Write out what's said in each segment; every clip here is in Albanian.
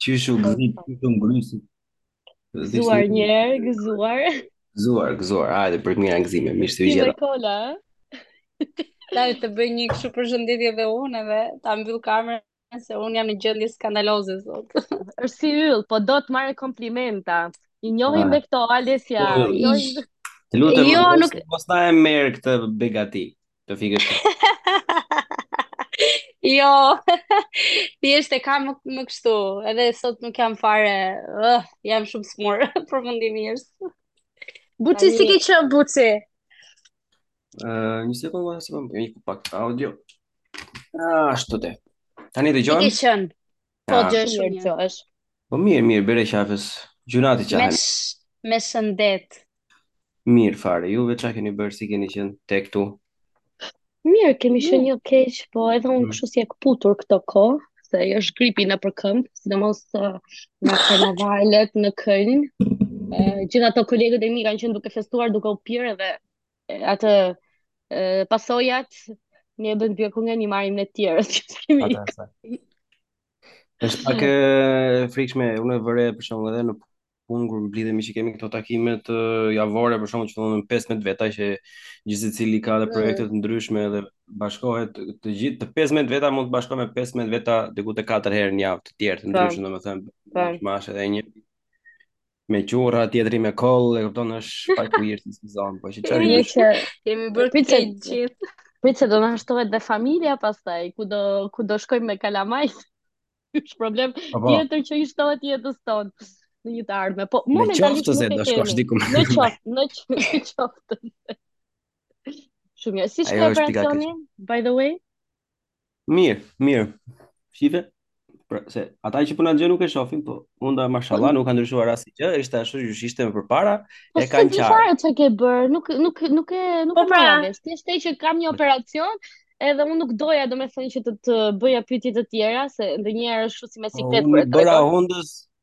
Qysh u gdhitë, qysh u ngrysët. Gëzuar një herë, gëzuar. Gëzuar, gëzuar. Hajde për të mira gëzime, mirë të gjitha. Ti kola. Ta bëj një kështu përshëndetje dhe unë edhe ta mbyll kamerën se unë jam në gjendje skandaloze sot. Është si yll, po do të marrë komplimenta. I njohim, ah, me këto Alesia. Po, jo, të lutem, jo, nuk... mos na e merr këtë begati. Të fikësh të... jo, thjesht e kam më, më kështu, edhe sot nuk jam fare, uh, jam shumë sëmurë, përfundimisht. Buci, si ke qenë, Buci? Uh, një sekundë, po, një sekundë, po, një pak audio. Ashtu te. Tani dëgjon? Si ke qenë? Po Ah, dëgjoj shumë mirë mirë. dëgjohesh. po mirë, mirë, bereqavës. Gjynah të qahemi. Me sh- me shëndet. Mirë fare, juve ça keni bërë, si keni qenë te këtu? Mirë, kemi qenë jo keq, po edhe unë Mm. kështu si e këputur këto kohë, se është gripi nëpër këmbë, sidomos uh, në karnavalet, në Köln. Uh, gjithë ato kolegët e mi kanë qenë duke festuar, duke pirë edhe atë pasojat i marrim ne të tjerët që të kemi ikë. Është pak e frikshme, unë e vëre për shumë edhe në punë kur mblidhemi që kemi këto takime javore për shembull që jemi 15 veta që gjithsecili ka dhe projekte të ndryshme dhe bashkohet të gjithë të 15 veta mund të bashkohen me 15 veta diku të katër herë në javë të tjerë të po, ndryshme domethënë po, mes edhe një Me qurra tjetri me koll, e kupton është pak si sezon, po që çfarë, që kemi bërë të gjithë. Prit se do na shtohet dhe familja pastaj, ku do ku do shkojmë me kalamaj. Është problem po, po, tjetër që i shtohet jetës tonë në një të ardhme. Po momentalisht nuk e kemi. Në qoftë se do shkosh diku. Në qoftë, në qoftë. Shumë mirë. Si shkoi operacioni? By the way, Mirë, mirë. Shihe, pra, se ata që po na dëgjojnë nuk e shohin, po hunda mashallah nuk ka ndryshuar asnjë gjë, është ashtu siç ishte më përpara, po e kanë çarë. Po fare çka ke bërë, nuk nuk nuk e nuk po e pra, marr vesh. Thjesht the që kam një operacion, edhe unë nuk doja domethënë që të të bëja pyetje të tjera se ndonjëherë është shumë si me po, siklet kur e tregon. Unë bëra hundës,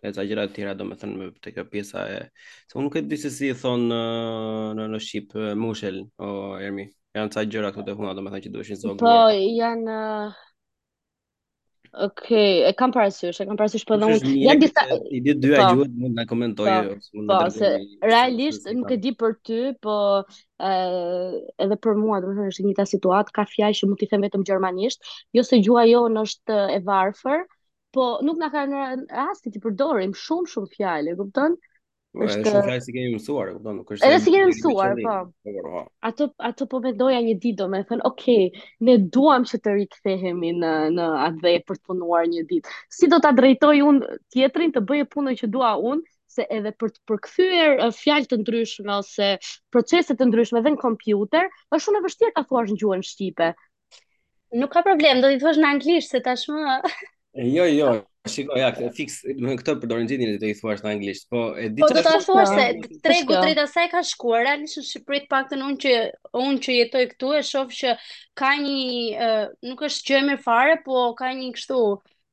e ca gjëra të tjera, domethënë te kjo pjesa e se unë nuk e di se si i thon në në, në shqip Muschel, o Ermi. Janë ca gjëra këtu te hunda, domethënë që duheshin zvogëluar. Po, janë Ok, e kam parasysh, e kam parasysh po dhe unë. Janë disa i di të dyja po, gjuhët, mund ta komentojë po, ose mund ta Po, se realisht nuk e di për ty, po ë edhe për mua, domethënë është njëjta situatë, ka fjalë që mund t'i them vetëm gjermanisht, jo se gjuha jonë është e varfër, Po, nuk na ka rënë rasti të përdorim shumë shumë fjalë, e kupton? Po, është shumë fjalë si kemi mësuar, e kupton? Nuk është Edhe si kemi mësuar, po. po, po, po. Atë atë po mendoja një ditë, domethënë, ok, ne duam që të rikthehemi në në atdhe për të punuar një ditë. Si do ta drejtoj unë tjetrin të bëjë punën që dua unë? se edhe për të përkthyer fjalë të ndryshme ose procese të ndryshme edhe në kompjuter, është shumë e vështirë ta thuash në gjuhën shqipe. Nuk ka problem, do t'i thuash në anglisht se tashmë Jo, jo, shiko, ja, këtë fiks, në këtë përdorin gjithë njerëzit t'i thuash në anglisht, po e di Po do ta thuash se tregu drejt asaj ka shkuar, realisht në Shqipëri të paktën unë që unë që jetoj këtu e shoh që ka një uh, nuk është gjë e mirë fare, po ka një kështu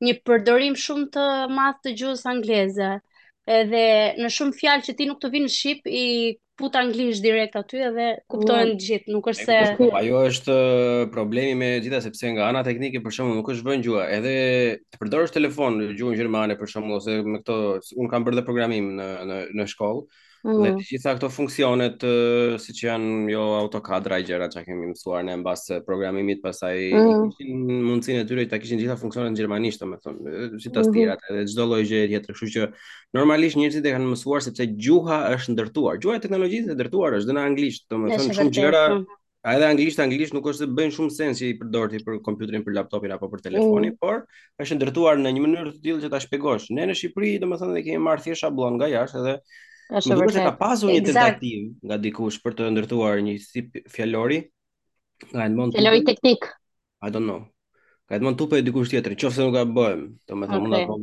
një përdorim shumë të madh të gjuhës angleze. Edhe në shumë fjalë që ti nuk të vinë në shqip i fut anglisht direkt aty edhe kuptojnë të gjithë, nuk është se po, ajo është uh, problemi me gjitha sepse nga ana teknike për shembull nuk është vënë gjuha, edhe të përdorësh telefon në gjuhën gjermane për shembull ose me këto unë kam bërë dhe programim në në në shkollë. Mm. Dhe të gjitha këto funksionet uh, siç janë jo AutoCAD-ra e gjëra që kemi mësuar ne mbas uh, programimit, pastaj mm. kishin mundësinë e tyre ta kishin gjitha funksionet në gjermanisht, domethënë, si tastirat mm -hmm. edhe çdo lloj gjëje tjetër, kështu që Normalisht njerëzit e kanë mësuar sepse gjuha është ndërtuar. Gjuha e teknologjisë e ndërtuar është dhe në anglisht, domethënë shumë gjëra. Po. A edhe anglisht anglisht nuk është se bëjnë shumë sens që i përdor ti për kompjuterin, për laptopin apo për telefonin, mm. por është e ndërtuar në një mënyrë të tillë që ta shpjegosh. Ne në Shqipëri, domethënë, ne i kemi marrë thjesht shabllon nga jashtë edhe Është vërtet. Ka pasur një tentativë nga dikush për të ndërtuar një tip fjalori nga Edmond. Fjalori teknik. I don't know. Ka Edmond Tupe dikush tjetër, qoftë se nuk gabojmë, domethënë okay. në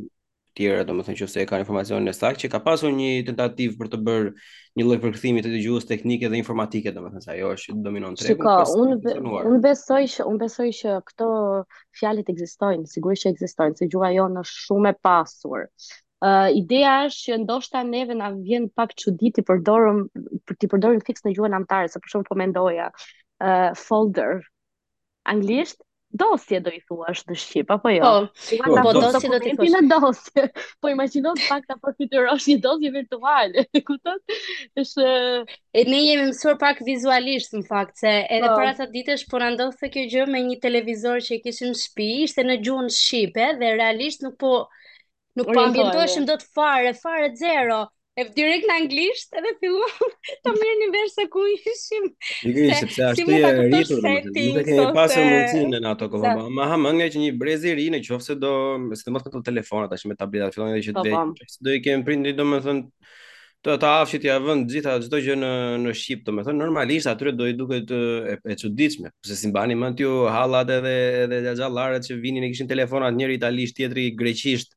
tjera, domethënë qoftë se e kam informacionin e saktë, që ka pasur një tentativë për të bërë një lloj përkthimi të të gjuhës teknike dhe informatike, domethënë se ajo është dominon tregun. Shiko, unë besoj që, unë besoj që këto fjalët ekzistojnë, sigurisht që ekzistojnë, se gjuha jonë është shumë e pasur. Uh, ideja është që ndoshta neve na vjen pak çudi t'i përdorim për t'i përdorur fiks në gjuhën amtare, se për shembull po mendoja uh, folder Anglisht, dosje do i thuash në shqip apo jo? Po, Do po, ta fusësh dosje do t'i dokumentin thosh. në dosje. Po imagjinoje pak ta përfytyrosh një dosje virtuale, e kupton? Është E ne jemi mësuar pak vizualisht në fakt, se edhe po, para ca ditësh po na ndodhte kjo gjë me një televizor që e kishim në shtëpi, ishte në gjuhën shqipe dhe realisht nuk po nuk po orientohemi. ambientoheshim dot fare, fare zero. E direkt në anglisht edhe filluam të mirë një verë se ku ishim. Sigurisht, sepse ashtu e rritur, nuk e kemi pasë mundësin në ato kohë. Po, ma ha më nga që një brez i ri në qoftë se do, se të mos këto telefonat, tash me tabletat, fillon edhe që të po, vetë. Po. Se do i kenë prindërit, do me thënë, të të afërmit ia vënë gjitha çdo gjë në në shqip, do me thënë normalisht atyre do i duket e, e çuditshme, se si mbani mend ju hallat edhe edhe xhaxhallaret që vinin e kishin telefonat njëri italisht, tjetri greqisht,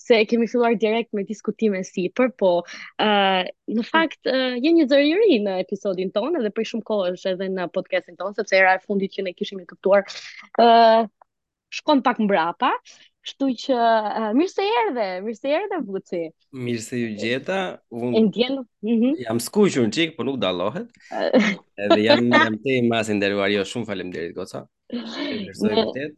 se e kemi filluar direkt me diskutime sipër, po uh, në fakt uh, je një zëri i ri në episodin tonë dhe prej shumë kohësh edhe në podcastin tonë, sepse hera e fundit që ne kishim të ftuar uh, shkon pak mbrapa. Kështu që uh, mirë se erdhe, mirë se erdhe Buci. Mirë se ju gjeta. Si ndihesh. Mm -hmm. Jam skuqur një çik, por nuk dallohet. Edhe jam jam tejmase i nderuar, jo shumë faleminderit goca. Vlerësoj vërtet.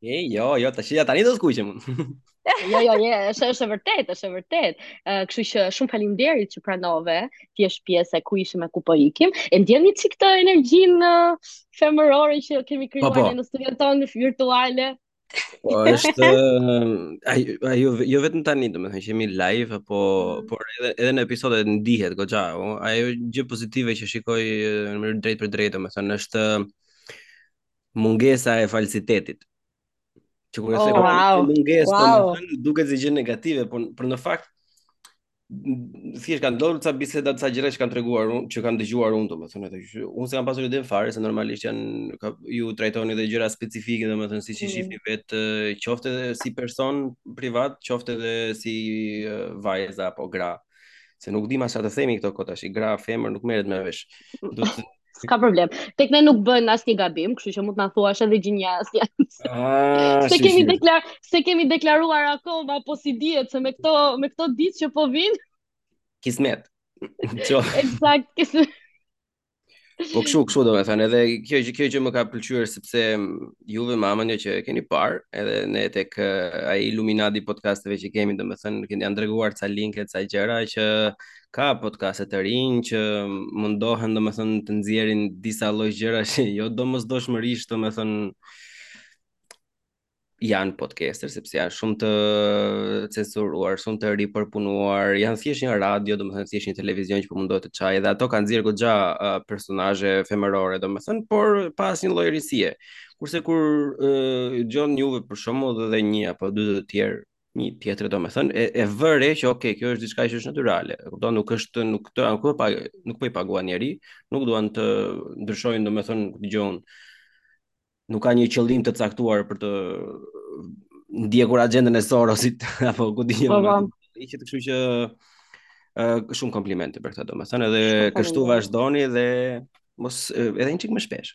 E, jo, jo, tashi ja tani do të skuqem. jo, jo, je, është, është e vërtetë, është e vërtetë. Uh, kështu që shumë faleminderit që pranove të jesh pjesë e ku ishim e ku po ikim. E ndjen një çikë energjinë uh, femërore që kemi po, krijuar po, po. në studion tonë virtuale. Po është ai ai jo, jo vetëm tani domethënë që jemi live apo mm. por edhe edhe në episodet ndihet goxha. Ajo gjë pozitive që shikoj në mënyrë të drejtpërdrejtë domethënë është mungesa e falsitetit. Që kur e oh, wow. mungesë, wow. domethënë duket si gjë negative, por për në fakt thjesht kanë ndodhur ca biseda ca gjëra që kanë treguar unë që kanë dëgjuar unë domethënë ato që unë s'kam pasur ide fare se normalisht janë ka, ju trajtoni edhe gjëra specifike domethënë si i mm. shihni vetë qoftë edhe si person privat qoftë edhe si uh, vajza apo gra se nuk di as si t'i themi këto kohë tashi gra femër nuk merret më vesh do të S'ka problem. Tek ne nuk bën asnjë gabim, kështu që mund të na thuash edhe gjinia asnjanëse. S'e si, kemi si. deklar, s'e kemi deklaruar akoma, po s'i dihet se me këto me këto ditë që po vijnë, Kismet. Qo, eksakt, kis- po kështu, kështu do me thënë, edhe kjo, gjë- kjo gjë më ka pëlqyer sepse mm, ju ma merr mendja që e keni parë, edhe ne tek eh, ai Illuminati i podcasteve që kemi, do me thënë, keni janë treguar ca linke, ca gjëra që ka podcaster të rinj që mundohen domethënë të nxjerrin disa lloj gjërash jo domosdoshmërisht domethënë janë podcaster sepse janë shumë të censuruar, shumë të ripërpunuar, janë thjesht një radio, domethënë thjesht një televizion që po mundohet të çajë dhe ato kanë nxjerrë goxha uh, personazhe femërore, domethënë por pa asnjë lloj risie. Kurse kur uh, dëgjon juve për shembull dhe, dhe një apo dy të tjerë një tjetër domethën e, e vëren që ok kjo është diçka që është natyrale e kupton nuk është nuk të nuk po nuk po i paguan njeri nuk duan të ndryshojnë domethën dëgjon nuk ka një qëllim të caktuar për të ndjekur agjendën e Sorosit apo ku di unë po, po. kështu që uh, shumë komplimente për këtë domethën edhe kështu vazhdoni dhe mos edhe një çik më shpesh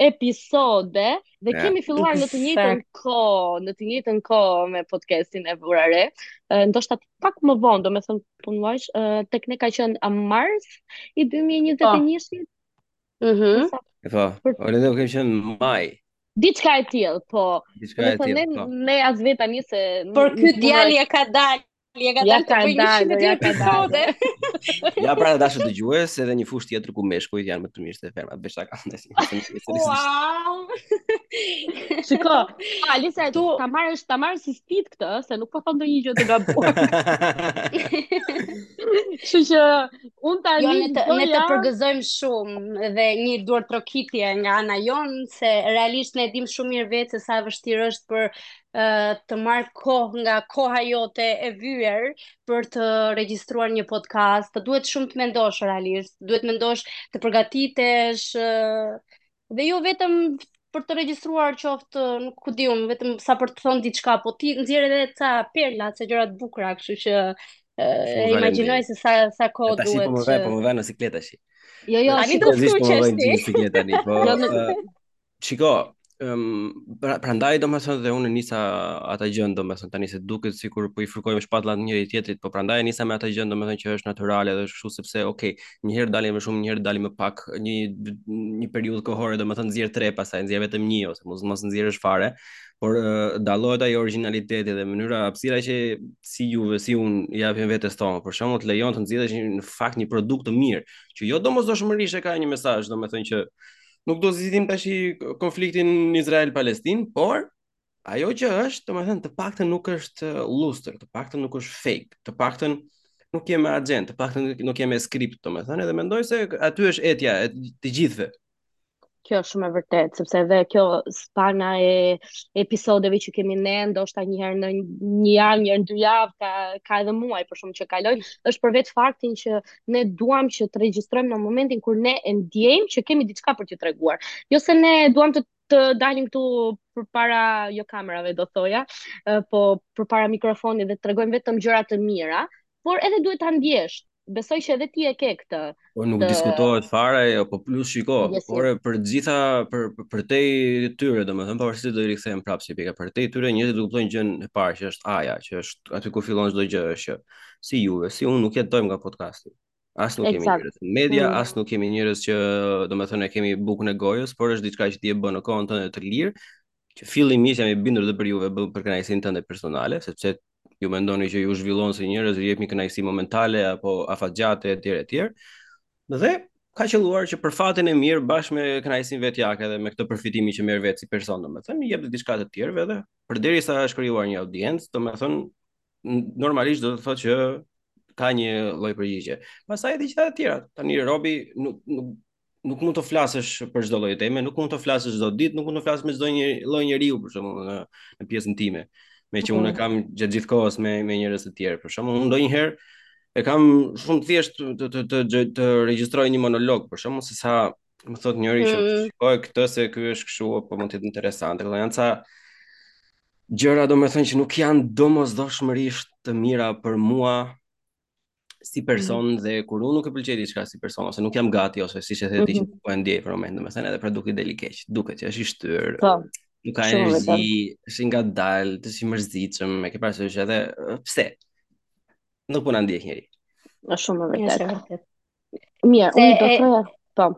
episode dhe yeah. kemi filluar exact. në të njëjtën kohë, në të njëjtën kohë me podcastin e Vurare. Uh, ndoshta pak më vonë, domethënë pothuajse uh, tek ne ka qenë mars i 2021-shit. Po. Mhm. Mm po. Ne do kemi qenë maj. Diçka e tillë, po. Diçka e tillë. Ne po. ne as vetë tani se Por ky djali ia ka dalë Ia ka dalë të bëjë 102 episode. Ja pra në dashë të gjuhë, se dhe një fushë tjetër ku meshkujt janë më të mirë se femrat, bëj shaka në desin. Wow! Shiko, Alisa, tu... ta marrë është ta marrë si spit këtë, se nuk po thonë ndonjë gjë të gabuar. Shë që unë ta jo, një të Ne të përgëzojmë shumë dhe një duartrokitje nga ana jonë, se realisht ne e dimë shumë mirë vetë se sa e vështirë është për të marrë kohë nga koha jote e vyer për të regjistruar një podcast, të duhet shumë të mendosh realisht, duhet të mendosh të përgatitesh dhe jo vetëm për të regjistruar qoftë, nuk ku di unë, vetëm sa për të thënë diçka, po ti nxjerr edhe ca perla, ca gjëra të bukura, kështu që e imagjinoj se sa sa kohë duhet. Tash po më vë, po më vë në sikletë tash. Jo, jo, tani do të skuqesh ti. Jo, nuk Shiko, um, pra, prandaj domethënë dhe unë e nisa atë gjënë domethënë tani se duket sikur po i fërkojmë shpatullat njëri-tjetrit, po prandaj nisa me atë gjënë domethënë që është natyrale dhe kështu sepse, ok, një herë dalim më shumë, një herë dalim më pak, një, një periudhë kohore domethënë nxjerr tre pastaj, nxjerr vetëm një, ose mos, mos nxjerrësh fare, por uh, dallohet ajo originaliteti dhe mënyra hapësira që si ju edhe si unë i japim vetes tonë për shembull të lejon të nxjerrësh në fakt një produkt të mirë që jo domosdoshmërisht e ka një mesazh domethënë që nuk do zgjidhim tash konfliktin Izrael-Palestinë, por ajo që është, domethënë të paktën nuk është uh, lustër, të paktën nuk është fake, të paktën nuk jemi me axhendë, të paktën nuk jemi me skript, domethënë edhe mendoj se aty është etja e të gjithëve. Kjo është shumë e vërtetë, sepse edhe kjo spana e episodeve që kemi ne, ndoshta një herë në një javë, një herë në dy javë, ka ka edhe muaj për shumë që kalojnë, është për vetë faktin që ne duam që të regjistrojmë në momentin kur ne e ndjejmë që kemi diçka për t'ju treguar. Jo se ne duam të të dalim këtu përpara jo kamerave do thoja, po përpara mikrofonit dhe të tregojmë vetëm gjëra të mira, por edhe duhet ta ndjesh. Besoj që edhe ti e ke këtë. Po nuk të... diskutohet fare, jo, po plus shiko, yes, por përtej të gjitha për përtej tyre, domethënë pavarësisht do i rikthehem prapë si pika, përtej tyre njerëzit do kuptojnë gjënë e parë që është ajo, që është aty ku fillon çdo gjë është që si juve, si unë nuk jetojmë nga podcasti. As nuk jemi njerëz në media, mm. as nuk jemi njerëz që, domethënë, e kemi bukën e gojës, por është diçka që ti e bën në kohën tënde të lirë, që fillimisht jam i bindur dhe për juve bën për kënaqësinë tënde personale, sepse ju mendoni që ju zhvillon si njerëz, ju jep një kënaqësi momentale apo afatgjate etj etj. Dhe ka qelluar që për fatin e mirë bashkë me kënaqësinë vetjake dhe me këtë përfitimin që merr vetë si person, domethënë i jep diçka të tjerëve edhe përderisa është krijuar një audiencë, domethënë normalisht do të thotë që ka një lloj përgjigje. Pastaj edhe gjitha të tjera. Tani robi nuk nuk nuk mund të flasësh për çdo lloj teme, nuk mund të flasësh çdo ditë, nuk mund të flasësh me çdo një lloj njeriu për shembull në në pjesën time. Meqë unë mhm. e kam gjatë gjithë kohës me me njerëz të tjerë, për shembull, unë ndonjëherë e kam shumë thjesht të të të të, të regjistroj një monolog, për shembull, se sa Më thot njëri që mm. shikoje këtë se ky është kështu apo mund të jetë interesante. Këto janë ca gjëra domethënë që nuk janë domosdoshmërisht të mira për mua si person mm. dhe kur unë nuk e pëlqej diçka si person ose nuk jam gati ose siç e the ti mm -hmm. po e ndjej për momentin, domethënë edhe produkti del i keq. Duket që është i shtyrë. Po. Nuk ka energji, është i ngadaltë, si mërzitshëm, e ke parasysh edhe pse? Nuk po na ndjek njëri. Është shumë e vërtetë. Mirë, unë do thoja po.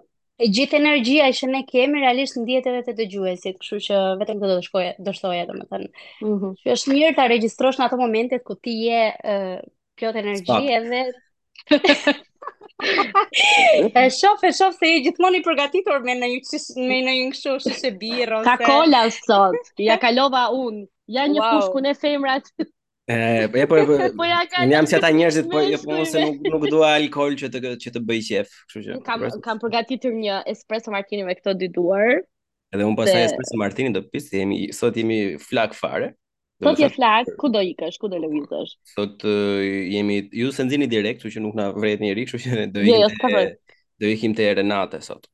E gjithë energjia që ne kemi realisht ndihet edhe te dëgjuesit, kështu që vetëm këtë do të shkojë, do shtoja domethënë. Ëh. Mm -hmm. Është mirë ta regjistrosh në ato momentet ku ti je uh, plot energji edhe e shof, e shof se je gjithmonë i përgatitur me në një me në një kështu shishe birrë ose Ka kola sot. Ia kalova unë. Ja një wow. pushkun e femrat. Eh, e po e po. Po ja, unë jam si ata njerëzit po jo po se nuk nuk dua alkool që të që të bëj qejf, kështu që. Kam kam përgatitur një espresso martini me këto dy duar. Edhe unë pastaj se... espresso martini do pi, jemi sot jemi flakë fare. Po ti flakë, ku do ikësh, ku do lëvizësh? Sot uh, jemi ju se nxini direkt, kështu që nuk na vret njëri, kështu që do jo, jo, ikim. Jo, jo, s'ka vret. Do ikim te Renate sot.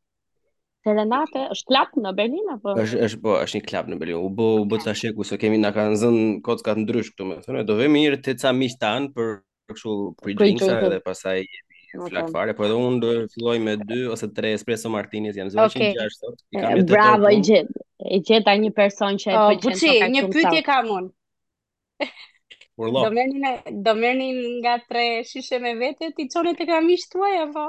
Te Renate është klap në Berlin apo? Është është po, është një klap në Berlin. U bë u bë tashë ku se kemi na kanë zënë kockat ndryshk këtu domethënë. Do vemi mirë te ca miq tanë për kështu për drinka dhe pastaj jemi flakë fare, por edhe unë do të filloj me 2 ose 3 espresso martinis, jam zënë okay. 106 sot. I kam një Bravo, e gjeta. E gjeta një person që e oh, pëlqen të ka këtu. Buçi, një pyetje kam unë. Do merrni me, do merrni nga tre shishe me vete, t'i çoni tek miqtë tuaj apo?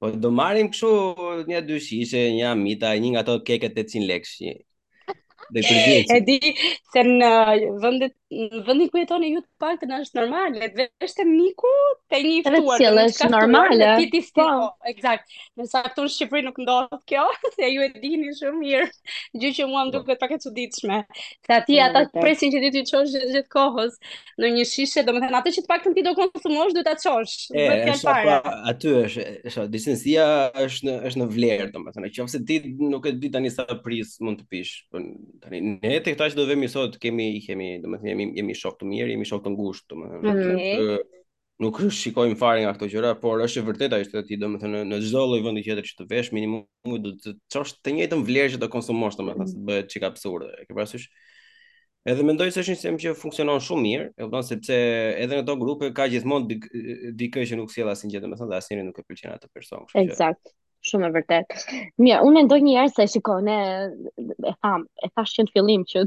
Po do marrim kështu nja dy shishe, nja amita, një nga ato kekët 800 lekësh. Dhe përgjigj. E di se në vendet në vendin ku jetoni ju të paktën është normale, vetë që është miku të ketë ftuar, që është normale. Ti ti po, eksakt. Ndërsa këtu në Shqipëri nuk ndodh kjo, se ju e dini shumë mirë, gjë që mua më po. duket pak e çuditshme. Se aty po, ata të presin që ti të çosh gjithë gjithë kohës ndonjë shishe, domethënë, atë që të paktën ti do konsumosh, duhet ta çosh. E, është, pra, aty është, është, diferenca është në, është në vlerë, domethënë, në qoftë se ti nuk e di tani saprisht mund të pish. Po, tani, ne te këta që do vemi sot, kemi, kemi, domethënë, jemi, jemi shokë të mirë, jemi shokë të ngushtë, domethënë. Okay. nuk shikojmë fare nga këto gjëra, por është e vërtetë ajo që ti domethënë në çdo lloj vendi tjetër që të vesh minimumi do të çosh të njëjtën vlerë që do konsumosh domethënë se bëhet çik absurde. E ke parasysh? Edhe mendoj se është një sistem që funksionon shumë mirë, e kupton sepse edhe në ato grupe ka gjithmonë dikë që nuk sjell asnjë gjë domethënë dhe asnjëri nuk e pëlqen atë person, kështu që. Eksakt. Shumë e vërtetë. Mirë, unë mendo një herë se shiko, ne e thamë, e thashë që në fillim që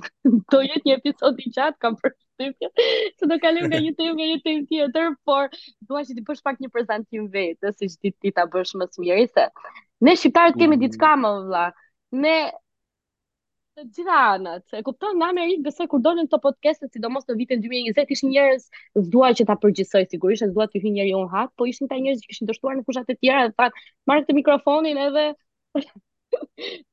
do jetë një episod i gjatë, kam përshtypjen se do kalojmë nga një temë në një temë tjetër, por dua që ti të bësh pak një prezantim vetë, siç di ti ta bësh më së miri se ne shqiptarët kemi mm. diçka më vëlla. Ne të gjitha anët. E kupton në Amerikë, besoj kur dolën këto podcastet, sidomos në vitin 2020 ishin njerëz s'dua që ta përgjithësoj sigurisht, s'dua të hyj njeriut në hak, po ishin ca njerëz që kishin dështuar në fusha të tjera dhe thonë, marr këtë mikrofonin edhe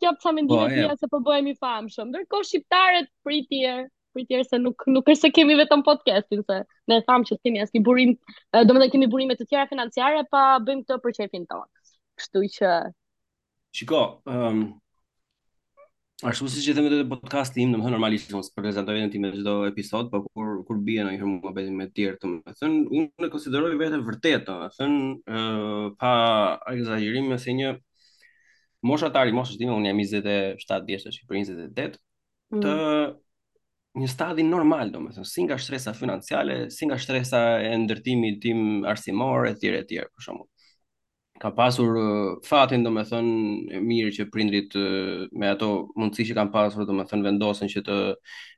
kjo psa mendime po, të tjera se po bëhemi famshëm. Ndërkohë shqiptarët prit njëherë, prit njëherë se nuk nuk është se kemi vetëm podcastin se ne thamë që s'kemi asnjë burim, domethënë kemi burime të tjera financiare pa bëjmë këtë për qejfin tonë. Kështu që Shiko, um, ashtu siç e them te podcasti im, domethënë normalisht, unë s'e prezantoj veten time çdo episod, por po kur, kur bie në muhabet me të tjerë, domethënë, unë e konsideroj veten vërtet, domethënë, uh, pa ekzagjerim, më se një moshatar i, moshës time, unë jam 27 vjeç, për 28, mm. të një stadi normal, domethënë, si nga shtresa financiare, si nga shtresa e ndërtimit tim arsimor, e tjerë, e tjerë, për shembull. kam pasur fatin domethënë e mirë që prindërit me ato mundësi që kanë pasur domethënë vendosën që të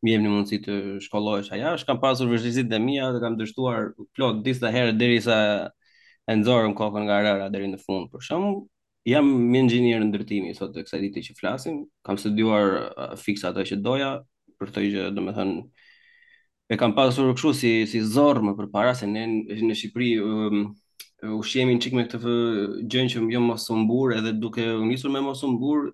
më jepnin një mundësi të shkollohesha jashtë kam pasur vështirësitë e mia dhe kam dështuar plot disa herë derisa e nxorëm kokën nga rëra deri në fund për shembull jam një inxhinier ndërtimi sot e kësaj dite që flasim kam studiuar fiks atë që doja për këtë gjë domethënë E kam pasur kështu si si zor më përpara se ne në Shqipëri um, ushqemi një çik me këtë gjën që jo mos u mburr edhe duke u nisur me mos u mburr,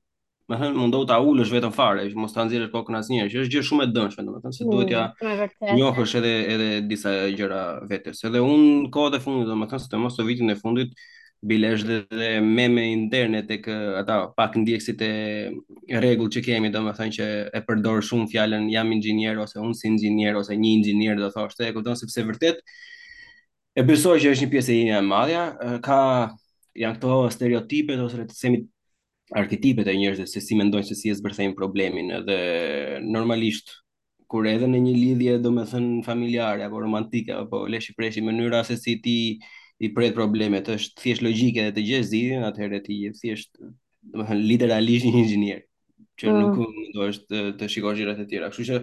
domethënë mundohu ta ulësh veten fare, që mos ta nxjerrësh kokën asnjëherë, që është gjë shumë e dëmshme domethënë se duhet t'ia Mm, me vërtet. njohësh edhe edhe disa gjëra vetes. Edhe unë kohët e fundit domethënë sidomos vitin e fundit Bile është dhe, dhe meme interne tek ata pak ndjekësit e rregullt që kemi, domethënë që e përdor shumë fjallën jam inxhinier ose unë si inxhinier ose një inxhinier do thoshte, e kupton sepse vërtet e besoj që është një pjesë e imja e madhe, ka janë këto stereotipet ose le të themi arketipet e njerëzve se si mendojnë se si e zbërthejnë problemin dhe normalisht kur edhe në një lidhje domethënë familjare apo romantike apo leshi preshi mënyra se si ti i pret problemet është thjesht logjike dhe të gjesh zgjidhjen atëherë ti je thjesht domethënë literalisht një inxhinier që mm. nuk do as të shikosh gjërat e tjera kështu që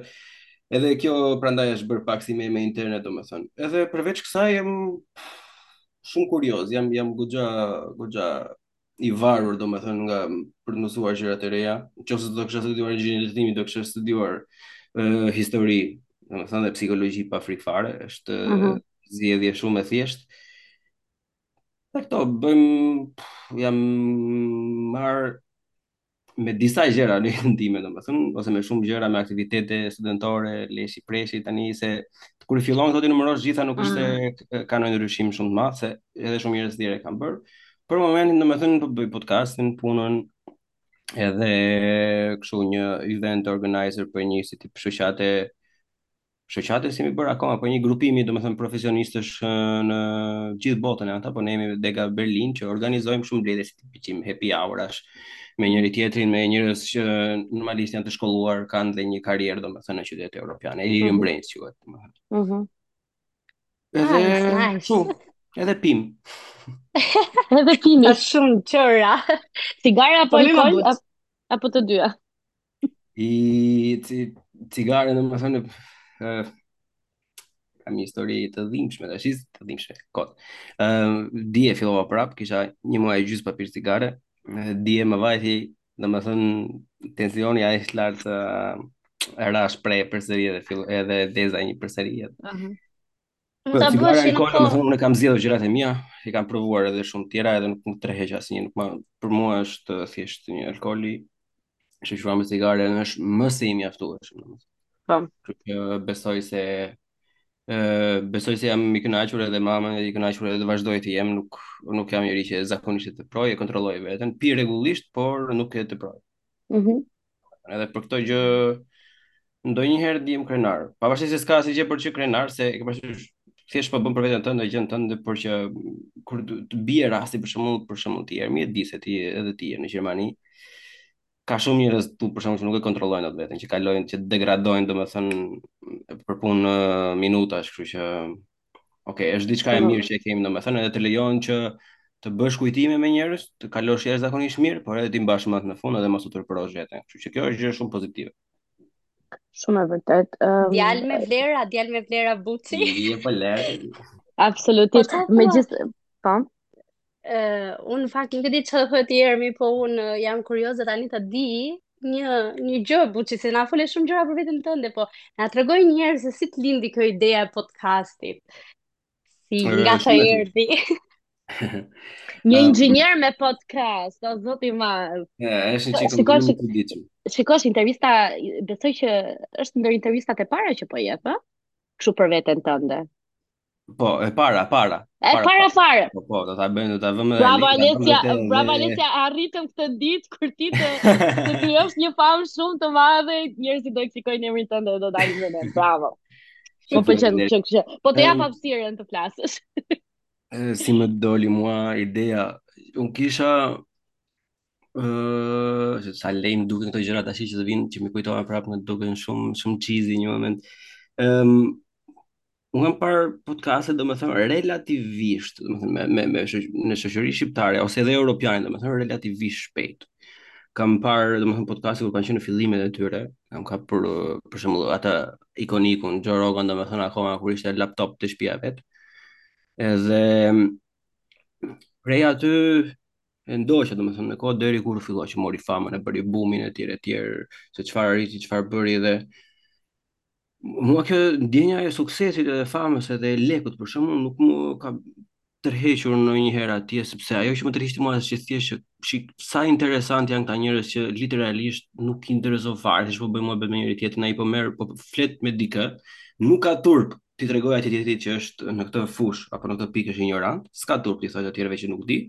edhe kjo prandaj është bërë pak si meme interne domethënë edhe përveç kësaj jam shumë kurioz jam jam goxha goxha i varur, domethënë, nga për të mësuar gjëra të reja. Në qofë se s'do kisha studiuar inxhinieri, do kisha studiuar uh, histori, domethënë, dhe psikologji pa frikë fare, është uh mhm. -huh. zgjedhje shumë e thjeshtë. Dhe këto, bëjmë, jam marrë me disa gjëra në jetën time, domethënë, ose me shumë gjëra me aktivitete studentore, leshi preshi tani se kur i fillon këto t'i numërosh gjitha nuk është mm. ka ndonjë ndryshim shumë të madh se edhe shumë njerëz tjerë kanë bërë. Për momentin domethënë po bëj podcastin, punën edhe kështu një event organizer për një si tip shoqate shoqatë s'e kemi bërë akoma po një grupimi, domethënë, profesionistësh në gjithë botën e ata, po ne jemi dega Berlin, që organizojmë shumë mbledhje si tip happy hour-ash, me njëri tjetrin, me njerëz që normalisht janë të shkolluar, kanë dhe një karrierë, domethënë, në qytete europiane, e lidhim mhm. brains together, domethënë. Mm -hmm. Edhe, nice, nice. shumë, edhe pim. edhe pim, shumë, çfarë? Cigare, apo, apo alkool, apo të dyja? I ci, cigare domethënë uh, kam një histori të dhimbshme tash, të dhimbshme kot. Ë uh, dje fillova prap, kisha një muaj e gjys pa pirë cigare. Dje më vajti, domethënë tensioni ai i lartë uh, rashë pre përsëri edhe fill e ndeza një përsëri. Ëh. Uh -huh. Mund ta bësh në kohë. Domethënë unë kam zgjedhur gjërat e mia, i kam provuar edhe shumë të tjera, edhe nuk më tërheq asnjë, nuk më për mua është thjesht një alkool i shoqëruar me cigare dhe është më se i mjaftueshëm. Po. Që besoj se ë besoj se jam i kënaqur edhe mamën e i kënaqur edhe të vazhdoj të jem, nuk nuk jam njeri që zakonisht e teproj, e kontrolloj veten, pi rregullisht, por nuk e teproj. Mhm. Mm edhe për këtë gjë ndonjëherë ndihem krenar. Pavarësisht se s'ka asgjë gjë për të qenë krenar, se e ke parasysh thjesht po bën për veten tënde gjënë tënde por që kur të bie rasti për shembull për shembull ti Ermi e di se ti edhe ti je në Gjermani ka shumë njerëz tu për shembull që nuk e kontrollojnë atë veten që kalojnë që degradojnë domethënë për punë minutash kështu që Ok, është diçka e mirë që e kemi, domethënë edhe të lejon që të bësh kujtime me njerëz, të kalosh jashtëzakonisht mirë, por edhe t'i mbash mend në fund edhe mos ta turpërosh veten. Kështu që kjo është gjë shumë pozitive. Shumë e vërtetë. Um, djal me vlera, djal me vlera Buçi. Je po lehtë. Absolutisht. Po, me gjithë, po. Uh, unë në fakt nuk e di çfarë do thotë Ermi, po unë uh, jam kurioze tani të di një një gjë, Buçi, se na fole shumë gjëra për veten tënde, po na trego një herë se si të lindi kjo ideja e podcastit, si nga sa Shumë e thjeshtë. erdhi. Një Ëm, inxhinier me podcast, o zot i madh. e, është një çikë Shikosh, ndryshim i çuditshëm. shikosh intervista, besoj që është ndër intervistat e para që po jep, ë? Kështu për veten tënde. Po, e para, e para. E para, para fare. Po, po, do ta bëjmë, do ta vëmë. Bravo Alesia, bravo Alesia e arritëm këtë ditë kur ti të të krijosh një famë shumë të madhe, njerëzit do të shikojnë emrin tënd dhe do dalin me ne. Bravo. Po pëlqen që që. Po të jap hapësirën të flasësh. si më doli mua ideja, unë kisha Ëh, uh, sa lame duken këto gjëra tash që të vinë që më kujtohen prapë më duken shumë shumë cheesy një moment. Ëm um, unë kam parë podcaste domethënë relativisht, domethënë me me me shoq, në shoqëri shqiptare ose edhe europiane domethënë relativisht shpejt. Kam parë domethënë podcaste kur kanë qenë në fillimet e tyre, kam ka për për shembull atë ikonikun Joe Rogan domethënë akoma kur ishte laptop te shtëpia e vet. Edhe prej aty e ndoqja domethënë në kohë deri kur filloi që mori famën e bëri bumin e tjerë e tjerë se çfarë arriti çfarë bëri dhe mua kjo ndjenja e suksesit edhe famës edhe e lekut për shembull nuk më ka tërhequr ndonjëherë atje sepse ajo që më tërhiqte mua është që thjesht që sa interesant janë këta njerëz që literalisht nuk i intereson fare se çfarë bëjnë me me njëri tjetrin ai po merr po flet me dikë nuk ka turp t'i tregojë atij tjetrit që është në këtë fushë apo në këtë pikë është injorant, s'ka turp t'i thotë të tjerëve që nuk di,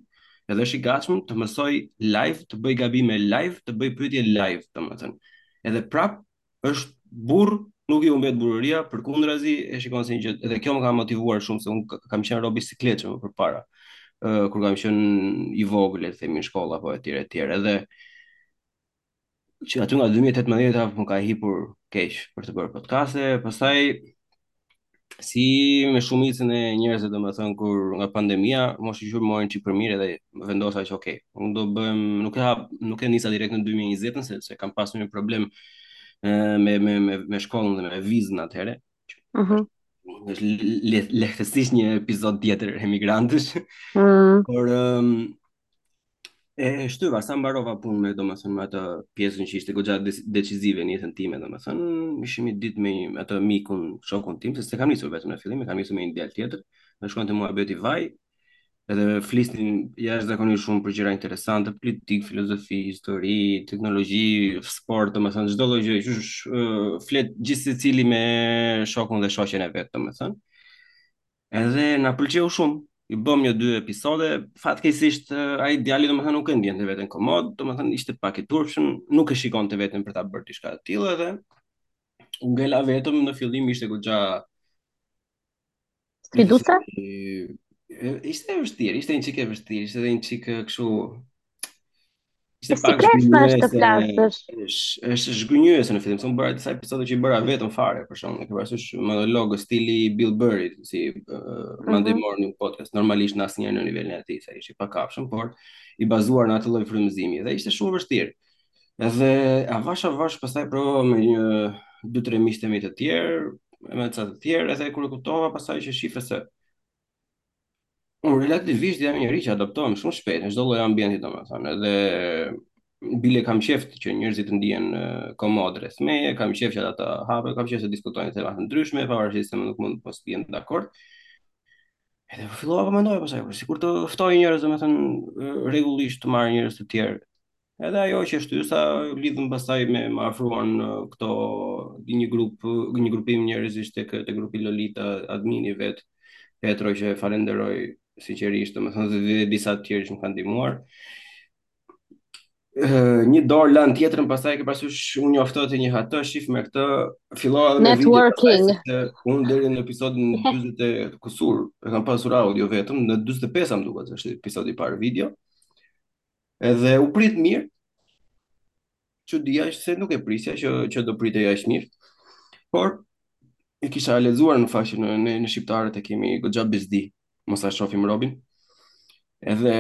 edhe është i gatshëm të mësojë live, të bëjë gabime live, të bëjë pyetje live, domethënë. Edhe prapë është burrë, nuk i humbet burrëria, përkundrazi e shikon si një gjë. Edhe kjo më ka motivuar shumë se unë kam qenë rob i sikletshëm më përpara. Ë kur kam qenë i vogël, le të themi në shkollë apo etj etj. Edhe që aty nga 2018-a më ka hipur keq për të bërë podcaste, pastaj si me shumicën e njerëzve domethënë kur ra pandemia m'u shqyr, më morën si për mirë dhe vendosa që ok unë do bëj nuk e ha nuk e nisa direkt në 2020 sepse kam pasur një problem me, me, me, me shkollën dhe me vizën atëhere uh mhm. -huh. është lehtësisht një epizod tjetër emigrantës uh mhm. -huh. por um, E, e shtyva, sa mbarova punë me, domethënë, me atë pjesën që ishte goxha decizive në jetën time, domethënë, ishim një ditë me atë mikun, shokun tim, se s'e kam nisur vetëm në fillim, e kam nisur me një djalë tjetër, na shkonte muhabeti vaj, edhe flisnim jashtëzakonisht shumë për gjëra interesante, politikë, filozofi, histori, teknologi, sport, domethënë, çdo lloj gjëje, që uh, flet gjithsecili me shokun dhe shoqen e vet, domethënë, Edhe na pëlqeu shumë. I bëmë nja dy episode, fatkeqësisht eh, ai djali domethënë nuk e ndjente veten komod, domethënë ishte pak i turpshëm, nuk e shikonte veten për ta bërë diçka të tillë edhe unë ngela vetëm në fillim ishte goxha Fidusa? i- e- ishte e vështirë, ishte një çikë e vështirë, ishte edhe një çikë kështu Ishte si pak zhgënjyese. Është të flasësh. Është është zhgënjyese në fillim. Unë bëra disa episode që i bëra vetëm fare, po s'e ke parasysh monolog stili Bill Burr-i, si uh, mm -hmm. Monday Morning Podcast, normalisht asnjëherë në nivelin e tij, se ishte i pakapshëm, por i bazuar në atë lloj frymëzimi dhe ishte shumë e vështirë. Edhe avash avash pastaj provova me nja dy tre miqtë e mi të tjerë, me ca të tjerë, edhe kur e kuptova pastaj që shif se Unë relativisht jam njeri që adaptohem shumë shpejt në çdo lloj ambienti, domethënë, edhe bile kam qejf që njerëzit të ndihen komod rreth meje, kam qejf që ata të hapen, kam qejf të diskutojnë tema të ndryshme, pavarësisht se më nuk mund të mos bien dakord. Edhe po fillova po mendoj pastaj, po sikur të ftoj njerëz, domethënë, rregullisht të marr njerëz të tjerë Edhe ajo që shtysa, u lidhëm pastaj me më afruan këta një grup një grupim njerëzish tek te grupi Lolita admini vet Petro që e falenderoj sinqerisht domethënë dhe, dhe disa të tjerë që më kanë ndihmuar një dorë lan tjetrën pastaj e ke parasysh unë njof atë, ti njeh atë, shif me këtë fillova edhe me networking unë deri në episodin 20 e kusur e kam pasur audio vetëm në 25-ën më duket është episodi i parë video Edhe u prit mirë. Çudia është se nuk e prisja që që do pritej aq mirë. Por e kisha lexuar në fakt që në në, në shqiptarët e kemi goxha bezdi, mos ta shohim robin. Edhe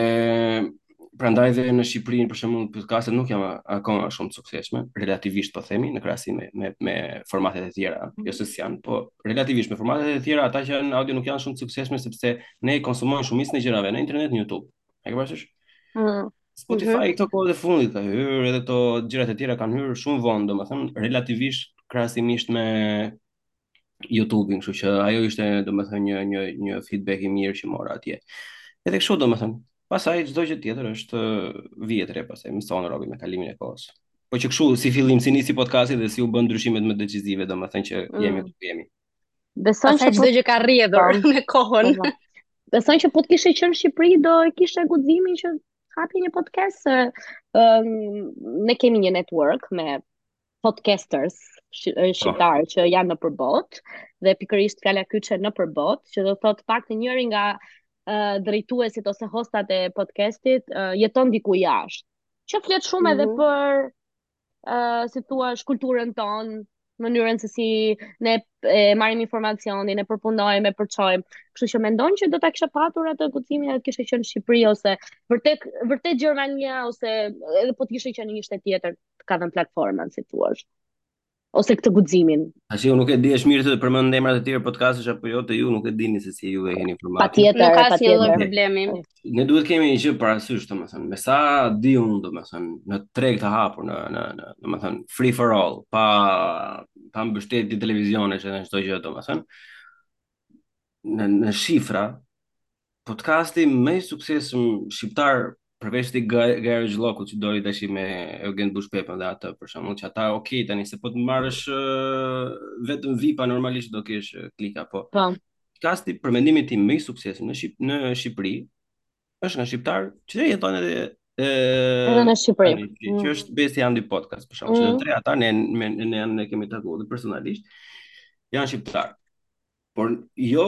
prandaj dhe në Shqipëri për shembull podcastet nuk janë akoma shumë të suksesshme, relativisht po themi në krahasim me, me me formatet e tjera, mm -hmm. jo se s'janë, po relativisht me formatet e tjera ata që janë audio nuk janë shumë të suksesshme sepse ne konsumojmë shumicën e gjërave në internet në YouTube. E ke parasysh? Mm. Spotify mm -hmm. këto kohë të fundit ka hyrë edhe këto gjërat e tjera kanë hyrë shumë vonë, domethënë relativisht krahasimisht me YouTube-in, kështu që ajo ishte domethënë një një një feedback i mirë që mora atje. Edhe kështu domethënë, pastaj çdo gjë tjetër është vjen pastaj mëson robi me kalimin e kohës. Po që kështu si fillim si nisi podcasti dhe si u bënë ndryshimet më decisive domethënë që mm. jemi mm. ku jemi. Beson që çdo gjë ka rrjedhur po. me kohën. Po, po. Beson që po të kishe qenë në Shqipëri do e kishe guximin që hapje një podcast se um, ne kemi një network me podcasters shqiptarë oh. që janë nëpër botë dhe pikërisht fjala kyçe nëpër botë, që do thotë paktën njëri nga uh, drejtuesit ose hostat e podcastit uh, jeton diku jashtë. Që flet shumë mm -hmm. edhe mhm. për uh, si thuash, kulturën tonë, mënyrën se si ne e marrim informacionin, e përpunojmë, e përçojmë. Kështu që mendon që do ta kishe patur atë guximin edhe të kishe qenë në Shqipëri ose vërtet vërtet Gjermania ose edhe po të kishe qenë në një shtet tjetër, të ka dhënë platformën si thuash. ose këtë guximin. Tash unë nuk e di, është mirë të përmend emrat e tjerë podcastësh apo jo, te ju nuk e di se si ju e keni formatin. Patjetër, nuk ka asnjë lloj problemi. Ne duhet kemi një gjë parasysh, domethënë, me sa di unë, domethënë, në treg të hapur në në në, domethënë, free for all, pa pa mbështetje televizionesh edhe çdo gjë, domethënë. në në shifra podcasti më i suksesshëm shqiptar përveç te Garage Lock-ut që doli tash me Eugen Bushpepën dhe atë për shembull që ata ok tani se po të marrësh vetëm vipa normalisht do kesh klika po podcasti për mendimin tim më i suksesshëm në Shqip në Shqipëri është nga shqiptar që jeton edhe edhe në Shqipëri. Që mm. është Besti Andi Podcast për shembull, mm. që të tre ata ne ne ne, ne kemi takuar dhe personalisht janë shqiptar. Por jo